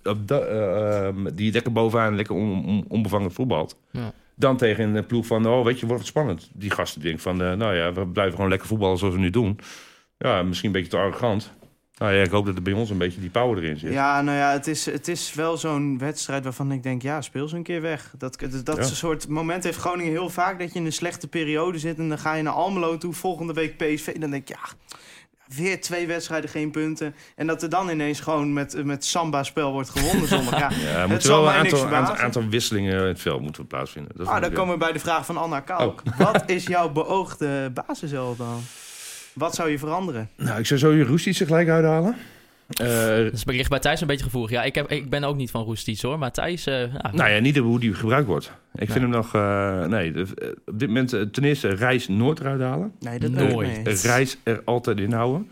op da- ehm, die lekker bovenaan lekker on, on- onbevangen voetbalt. Ja. Dan tegen een ploeg van, oh weet je, wordt het spannend. Die gasten denken van, nou ja, we blijven gewoon lekker voetballen zoals we nu doen. Ja, misschien een beetje te arrogant. Nou ja, ik hoop dat er bij ons een beetje die power erin zit. Ja, nou ja, het is, het is wel zo'n wedstrijd waarvan ik denk, ja, speel ze een keer weg. Dat, dat, dat Ja. soort moment heeft Groningen heel vaak, dat je in een slechte periode zit en dan ga je naar Almelo toe, volgende week PSV. Dan denk je, ja, weer twee wedstrijden, geen punten. En dat er dan ineens gewoon met, met samba-spel wordt gewonnen zondag. Ja, Ja, het moeten wel een aantal, aantal, wisselingen in het veld moeten plaatsvinden. Dat Ah, dan komen we bij de vraag van Anna Kalk. Wat is jouw beoogde basiself dan? Wat zou je veranderen? Nou, ik zou zo je Roesties er gelijk uithalen. Eh, Dus het ligt bij Thijs een beetje gevoelig. Ja, ik, heb, ik ben ook niet van Roesties hoor. Maar Thijs, eh, ja, nou ja, niet hoe die gebruikt wordt. Ik vind hem nog... eh, nee, op dit moment ten eerste reis nooit eruit halen. Nee, dat Nooit. reis er altijd in houden.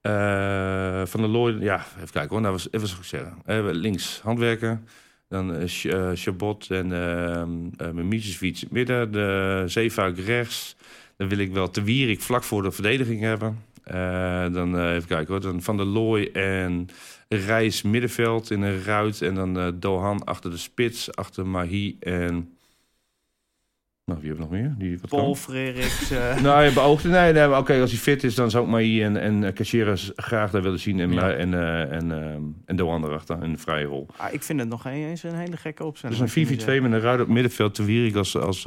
Eh, van de Lloyd, ja, even kijken hoor. Nou, was, even zo zeggen. Links handwerken. Dan Chabot en uh, Mimicevic midden. De Zeefuik rechts. Dan wil ik wel Te Wierik vlak voor de verdediging hebben. Eh, dan eh, even kijken hoor. Dan Van der Looy en Reis middenveld in een ruit. En dan eh, Dohan achter de spits. Achter Mahi en... Nou, wie hebben we nog meer? Die wat? Paul eh, Nou, je beoogde. Nee, nee oké, als hij fit is, dan zou ik Maï en, en Caceres graag daar willen zien. En, Ja. En, en, en Doan erachter, in een vrije rol. ah, ik vind het nog eens een hele gekke opstelling. Dus een 4-4-2 met een ruid op middenveld. Te Wierik als, als,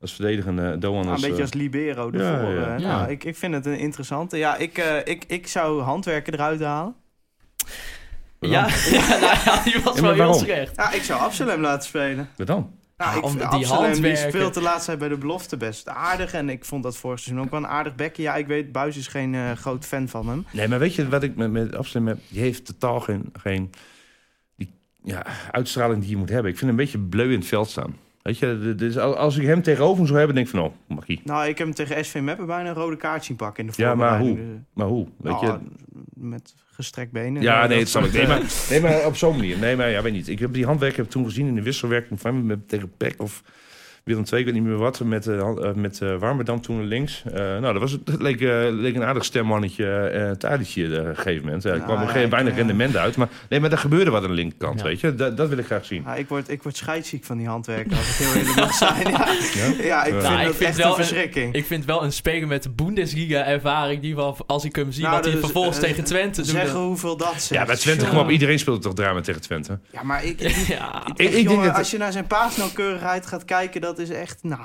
als verdedigende. Doan Ah, als... een beetje eh, als libero ja, ervoor. ja. eh. Ja. Nou, ik, ik vind het een interessante. Ja, ik, eh, ik, ik zou handwerken eruit halen. ja, ja, nou ja, die was Ja, wel heel slecht. Ja, ik zou Absalem laten spelen. Wat dan? Nou, Ah, ik om vind die Absalem die handwerken. speelt de laatste tijd bij de belofte best aardig. En ik vond dat vorig seizoen ook wel een aardig bekje. Ja, ik weet, Buis is geen eh, groot fan van hem. Nee, maar weet je wat ik met, met Absalem heb? Die heeft totaal geen, geen die, ja, uitstraling die je moet hebben. Ik vind hem een beetje bleu in het veld staan. Weet je, dus als ik hem tegenover me zou hebben, denk ik van, oh, mag hij. Nou, ik heb hem tegen SV Meppen bijna een rode kaart zien pakken in de Ja, maar voorbereiding. Dus, Maar hoe? Weet je? nou, met gestrekt benen. Ja, Nou, nee, dat snap ik. Nee, eh, maar, nee, maar op zo'n manier. Nee, maar ja, weet niet. Ik heb die handwerk heb toen gezien in de wisselwerking van met, tegen Peck of Willem II, ik weet niet meer wat, met, eh, eh, met eh, Warmerdam toen links. Eh, nou, dat, was, dat leek, eh, leek een aardig stemmannetje, eh Tadic op een gegeven moment. Er Nou, kwam er ja, geen weinig rendement uit. Maar, nee, maar er gebeurde wat aan de linkerkant, Ja. weet je. Dat, dat wil ik graag zien. Ja, ik, word, ik word scheidsziek van die handwerken, als ik heel eerlijk mag zijn. Ja, ja ik vind Nou, ik dat vind echt wel een een- verschrikking. Ik vind wel een speler met Bundesliga-ervaring, die wel, als ik hem zie, Nou, wat hij dat is- vervolgens tegen Twente doet. Zeggen hoeveel dat zegt. Ja, bij Twente, kom op, iedereen speelt toch drama tegen Twente. Ja, maar ik, ik, ja, Ik, ik denk jongen, dat, als je naar zijn paasnauwkeurigheid gaat kijken, dat is echt, nou...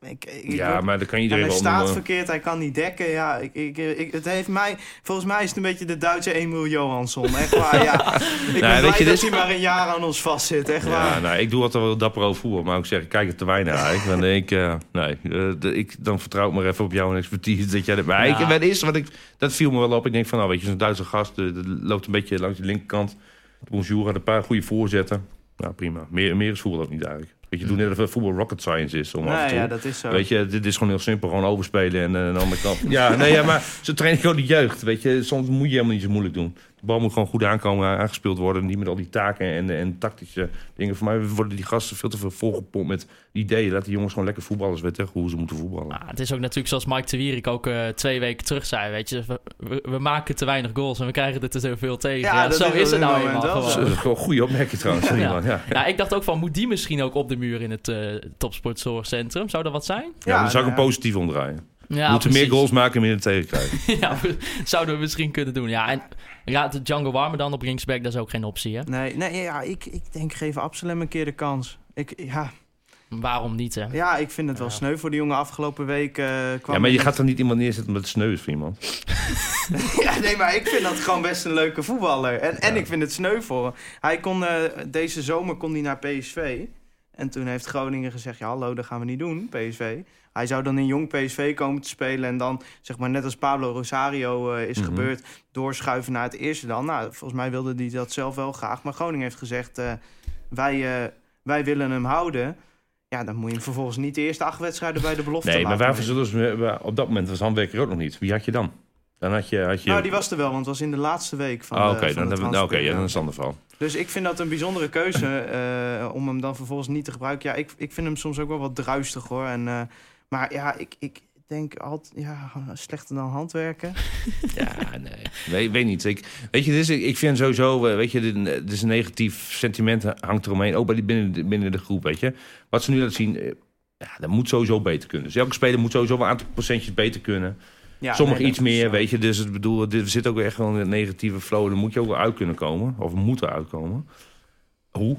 Ik, ik, ja, maar dan kan en iedereen hij wel staat onder- verkeerd, hij kan niet dekken. Ja, ik, ik, het heeft mij, volgens mij is het een beetje de Duitse Emil Johansson. Echt waar, ja. Ik Nou, weet je, dat dit- hij maar een jaar aan ons vastzit, echt Ja, waar. nou, ik doe altijd wel dapper over voetbal, maar ik zeg, ik kijk er te weinig uit. Dan denk ik, eh, nee, eh, de- ik, dan vertrouw ik maar even op jouw expertise. Dat jij dat, maar Ja. ik, het eerste wat ik, dat viel me wel op. Ik denk van, nou weet je, zo'n Duitse gast, dat loopt een beetje langs de linkerkant. Bonjour, had een paar goede voorzetten. Nou, prima. Meer, meer is voetbal ook niet eigenlijk. Weet je, doe net of voetbal rocket science is. Om af en Nee, toe. ja, dat is zo. Weet je, dit is gewoon heel simpel. Gewoon overspelen en aan de andere kant. Ja, nee, ja, maar zo train ik ook de jeugd. Weet je, soms moet je helemaal niet zo moeilijk doen. De bal moet gewoon goed aankomen, aangespeeld worden. Niet met al die taken en, en tactische dingen. Voor mij worden die gasten veel te veel volgepompt met ideeën. Laat die jongens gewoon lekker voetballers weten hoe ze moeten voetballen. Ah, het is ook natuurlijk zoals Mike de Wierik ook eh, twee weken terug zei. Weet je, we, we- we maken te weinig goals en we krijgen er te zoveel tegen. Ja, zo is is het nou eenmaal wel gewoon. Dat is gewoon een goede opmerking trouwens. Ja. iemand, Ja. Ja. Ja, ik dacht ook van, moet die misschien ook op de muur in het eh topsportzorgcentrum? Zou dat wat zijn? Ja, dan zou ik nou hem positief omdraaien. Ja, we moeten meer goals maken en minder tegenkrijgen. ja, zouden we misschien kunnen doen. Ja, en ja, de Django Warmer dan op linksback, dat is ook geen optie, hè? Nee, nee ja, ik, ik denk, geef Absalem een keer de kans. Ik, ja, Waarom niet, hè? ja, ik vind het wel Ja. sneu voor die jongen afgelopen week. eh, kwam Ja, maar je gaat er niet iemand neerzetten met sneu is voor iemand. Ja, nee, maar ik vind dat gewoon best een leuke voetballer. En, en ik vind het sneu voor hem. Hij kon, eh, deze zomer kon hij naar PSV. En toen heeft Groningen gezegd, ja hallo, dat gaan we niet doen, PSV. Hij zou dan in jong PSV komen te spelen... en dan, zeg maar, net als Pablo Rosario eh, is Mhm. gebeurd... doorschuiven naar het eerste dan. Nou, volgens mij wilde hij dat zelf wel graag. Maar Groningen heeft gezegd, eh, wij, eh, wij willen hem houden... Ja, dan moet je hem vervolgens niet de eerste acht wedstrijden bij de belofte Nee, maar waarvoor zullen ze... Op dat moment was Handwerker ook nog niet. Wie had je dan? Dan had je... Had je... Nou, die was er wel, want het was in de laatste week van de oké, dan, we- nou, oké, ja, dan is het ander verhaal. Dus ik vind dat een bijzondere keuze om hem dan vervolgens niet te gebruiken. Ja, ik, ik vind hem soms ook wel wat druistig hoor. En, maar ja, ik, ik denk altijd, ja, slechter dan handwerken. Ja, nee. Weet, weet niet. Ik, weet je, dit is, ik vind sowieso, eh, weet je, dit, is een negatief sentiment hangt eromheen. Ook bij die, binnen, de, binnen de groep, weet je. Wat ze nu laten zien, eh, ja, dat moet sowieso beter kunnen. Dus elke speler moet sowieso wel een aantal procentjes beter kunnen. Ja, Sommigen nee, iets meer, zo. weet je. Dus ik bedoel, dit zit ook echt wel in een negatieve flow. Daar moet je ook wel uit kunnen komen. Of moeten uitkomen. Hoe?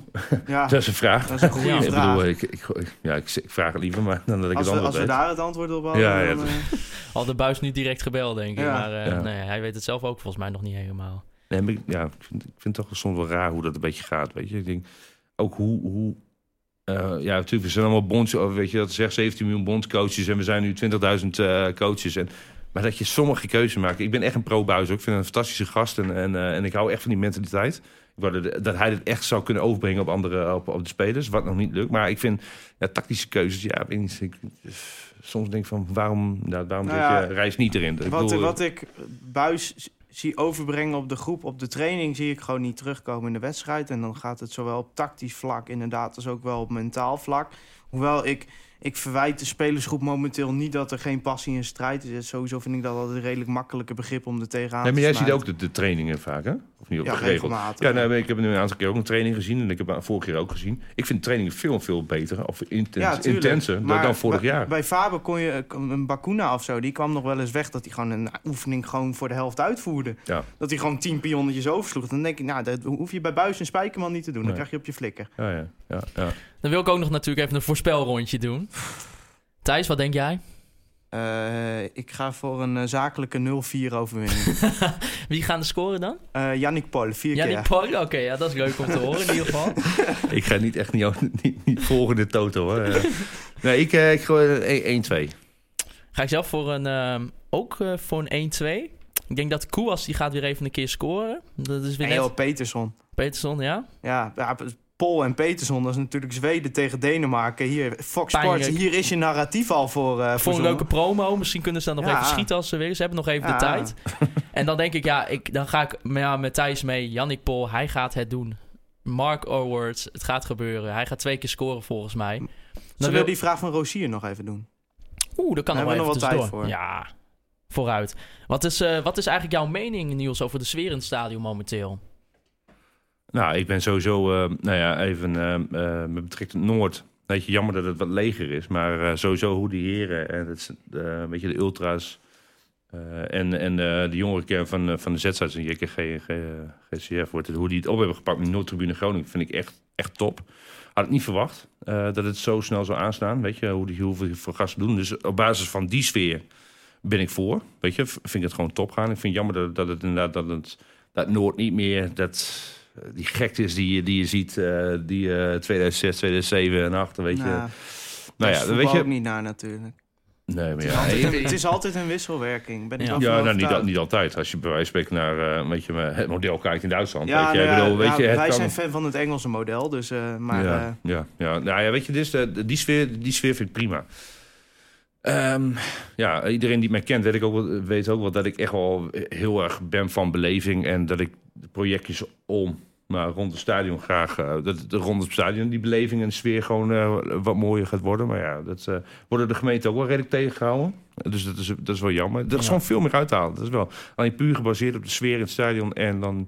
Ja, Dat is een vraag. dat is een goede Ja, vraag. bedoel, ik, ik, ja, ik, ik vraag het liever, maar dan dat ik als het we, antwoord als we daar het antwoord op hadden, Ja, ja, dan, dat- eh, Al de buis nu direct gebeld, denk ik. Ja. Maar eh, Ja. nee, hij weet het zelf ook volgens mij nog niet helemaal. Nee, maar ik- ja, ik vind, ik vind het toch soms wel raar hoe dat een beetje gaat, weet je. Ik denk ook hoe... hoe eh, ja, natuurlijk, we zijn allemaal bonds, weet je, dat zegt 17 miljoen bondscoaches en we zijn nu 20.000 eh, coaches. En, maar dat je sommige keuzes maakt. Ik ben echt een pro-buis ook. Ik vind hem een fantastische gast en, en, eh, en ik hou echt van die mentaliteit. Ik dat, hij dit echt zou kunnen overbrengen op andere, op, op de spelers, wat nog niet lukt. Maar ik vind ja, tactische keuzes, ja, weet niet, ik, soms denk ik van waarom, nou, waarom Nou ja, je reis niet erin? Ik wat, bedoel, wat ik buis zie overbrengen op de groep, op de training, zie ik gewoon niet terugkomen in de wedstrijd. En dan gaat het zowel op tactisch vlak inderdaad als ook wel op mentaal vlak. Hoewel ik, ik verwijt de spelersgroep momenteel niet dat er geen passie in strijd is. Sowieso vind ik dat altijd een redelijk makkelijke begrip om er tegenaan Nee, maar te jij ziet ook de, de trainingen vaak, hè? Of niet ook Ja, geregeld? Ja, maar ik heb nu een aantal keer ook een training gezien. En ik heb vorige keer ook gezien. Ik vind trainingen veel, veel beter. Of intens, Ja, tuurlijk. intenser dan, Maar dan vorig jaar. Bij Faber kon je een Bakuna of zo, die kwam nog wel eens weg dat hij gewoon een oefening gewoon voor de helft uitvoerde. Ja. Dat hij gewoon tien pionnetjes oversloeg. Dan denk ik, nou, dat hoef je bij Buis en Spijkerman niet te doen. Dan Nee. krijg je op je flikker. Ja, ja, ja. Dan wil ik ook nog natuurlijk even een voorspelrondje doen. Thijs, wat denk jij? Eh, ik ga voor een eh, zakelijke 0-4 overwinning. Wie gaan de scoren dan? Eh Yannick Pol, vier die keer. Paul. Oké, ja, dat is leuk om te horen in ieder geval. Ik ga niet echt niet, niet, niet volgen de toto, hoor. Nee, ik, eh, ik gooi een 1-2. Ga ik zelf voor een, ehm, ook voor een 1-2. Ik denk dat Koewas die gaat weer even een keer scoren. Dat is weer En net Peterson. Peterson, ja. Ja, ja, Pol en Peterson, dat is natuurlijk Zweden tegen Denemarken. Hier, Fox Pijnlijk. Sports, hier is je narratief al voor. eh Voor een leuke promo. Misschien kunnen ze dan nog Ja. even schieten als ze willen. Ze hebben nog even Ja. de tijd. En dan denk ik, ja, ik, dan ga ik ja, met Thijs mee. Yannick Pol, hij gaat het doen. Mark Orwards, het gaat gebeuren. Hij gaat twee keer scoren volgens mij. Zullen wil- die vraag van Rosier nog even doen? Oeh, daar kan nog wel even nog wel tussendoor. Ja, vooruit. Wat is, eh, wat is eigenlijk jouw mening, Niels, over de sfeer in het stadion momenteel? Nou, ik ben sowieso, eh, nou ja, even eh, eh, met betrekking tot Noord. Weet je, jammer dat het wat leger is. Maar sowieso hoe die heren en het, weet je, de ultra's en, en de jongere kern van, van de Z-sites en JKG en GCF, wordt het, hoe die het op hebben gepakt met Noordtribune Groningen, vind ik echt, echt top. Had ik niet verwacht dat het zo snel zou aanstaan. Weet je, hoe die hoeveel voor gasten doen. Dus op basis van die sfeer ben ik voor. Weet je, vind ik het gewoon top gaan. Ik vind het jammer dat, dat het inderdaad dat het dat Noord niet meer dat die gektes die, je- die je ziet, eh, die eh 2006, 2007 en 8, weet je. Nou, nou daar ja, weet je. ook niet naar natuurlijk. Nee, maar Het is, ja. altijd een, het is altijd een wisselwerking. Ben ik Ja. nou, niet, niet altijd. Als je bij wijze van spreken naar eh, weet je, het model kijkt in Duitsland. Ja, weet je, nou ik bedoel, weet ja, je, het wij kan- zijn fan van het Engelse model, dus eh, maar ja, eh, ja, ja. Nou ja, weet je, dus, de, die, sfeer, die sfeer vind ik prima. Ehm, ja, iedereen die mij kent weet, ik ook, wel- weet ook wel dat ik echt wel heel erg ben van beleving. En dat ik de projectjes om, maar rond het stadion graag... eh, dat het rond het stadion die beleving en sfeer gewoon eh, wat mooier gaat worden. Maar ja, dat eh, worden de gemeenten ook wel redelijk tegengehouden. Dus dat is, dat is wel jammer. Er is Ja. gewoon veel meer uit te halen. Dat is wel alleen puur gebaseerd op de sfeer in het stadion en dan...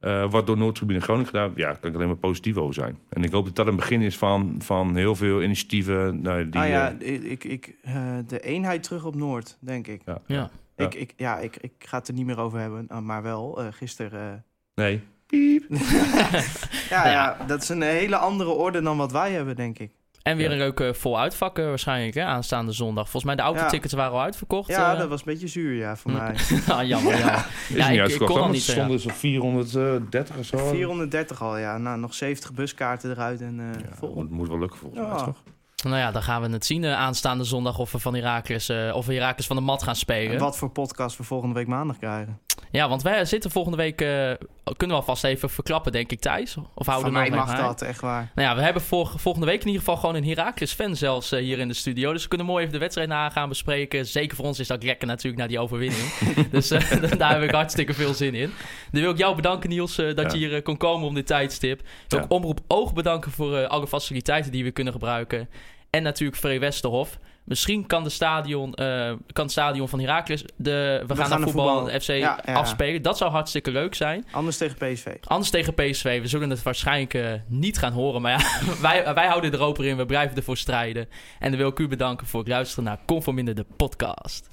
eh, wat door Noordtribune Groningen gedaan, ja, kan ik alleen maar positief over zijn. En ik hoop dat dat een begin is van, van heel veel initiatieven. Nou, die, ah ja, ik, ik, eh, de eenheid terug op Noord, denk ik. ja. Ja. Ja. Ik, ik, ja, ik, ik ga het er niet meer over hebben, maar wel. eh gisteren. eh, Nee. Piep. ja, Ja. ja, dat is een hele andere orde dan wat wij hebben, denk ik. En weer Ja. een leuke vol uitvakken waarschijnlijk, hè, aanstaande zondag. Volgens mij de autotickets waren al uitverkocht. Ja, eh. dat was een beetje zuur, ja, voor mij. ah, jammer, ja. Is Ja, niet ik- ik uitgekocht, kon al hoor. niet, Er stonden dus op 430 of zo. 430 al, ja. Nou, nog 70 buskaarten eruit en eh Ja, vol. moet, moet wel lukken volgens mij, Ja. toch? Nou ja, dan gaan we het zien eh, aanstaande zondag of we van Herakles, eh of we Herakles van de mat gaan spelen. En wat voor podcast we volgende week maandag krijgen. Ja, want wij zitten volgende week, eh, kunnen we alvast even verklappen, denk ik, Thijs? Of houden Van we mij mag dat, echt waar. Nou ja, we hebben voor, volgende week in ieder geval gewoon een Herakles-fan zelfs eh, hier in de studio. Dus we kunnen mooi even de wedstrijd na gaan bespreken. Zeker voor ons is dat lekker natuurlijk na die overwinning. dus eh, daar heb ik hartstikke veel zin in. Dan wil ik jou bedanken Niels eh, dat Ja. je hier kon komen om dit tijdstip. Ik wil Ja. ook Omroep Oog bedanken voor eh, alle faciliteiten die we kunnen gebruiken. En natuurlijk Free Westerhof. Misschien kan, de stadion, eh, kan het stadion van Herakles de, we, gaan, naar naar voetbal, voetbal. FC Ja, ja. afspelen. Dat zou hartstikke leuk zijn. Anders tegen PSV. Anders tegen PSV. We zullen het waarschijnlijk eh, niet gaan horen. Maar ja, wij, wij houden er open in. We blijven ervoor strijden. En dan wil ik u bedanken voor het luisteren naar Conforminder de podcast.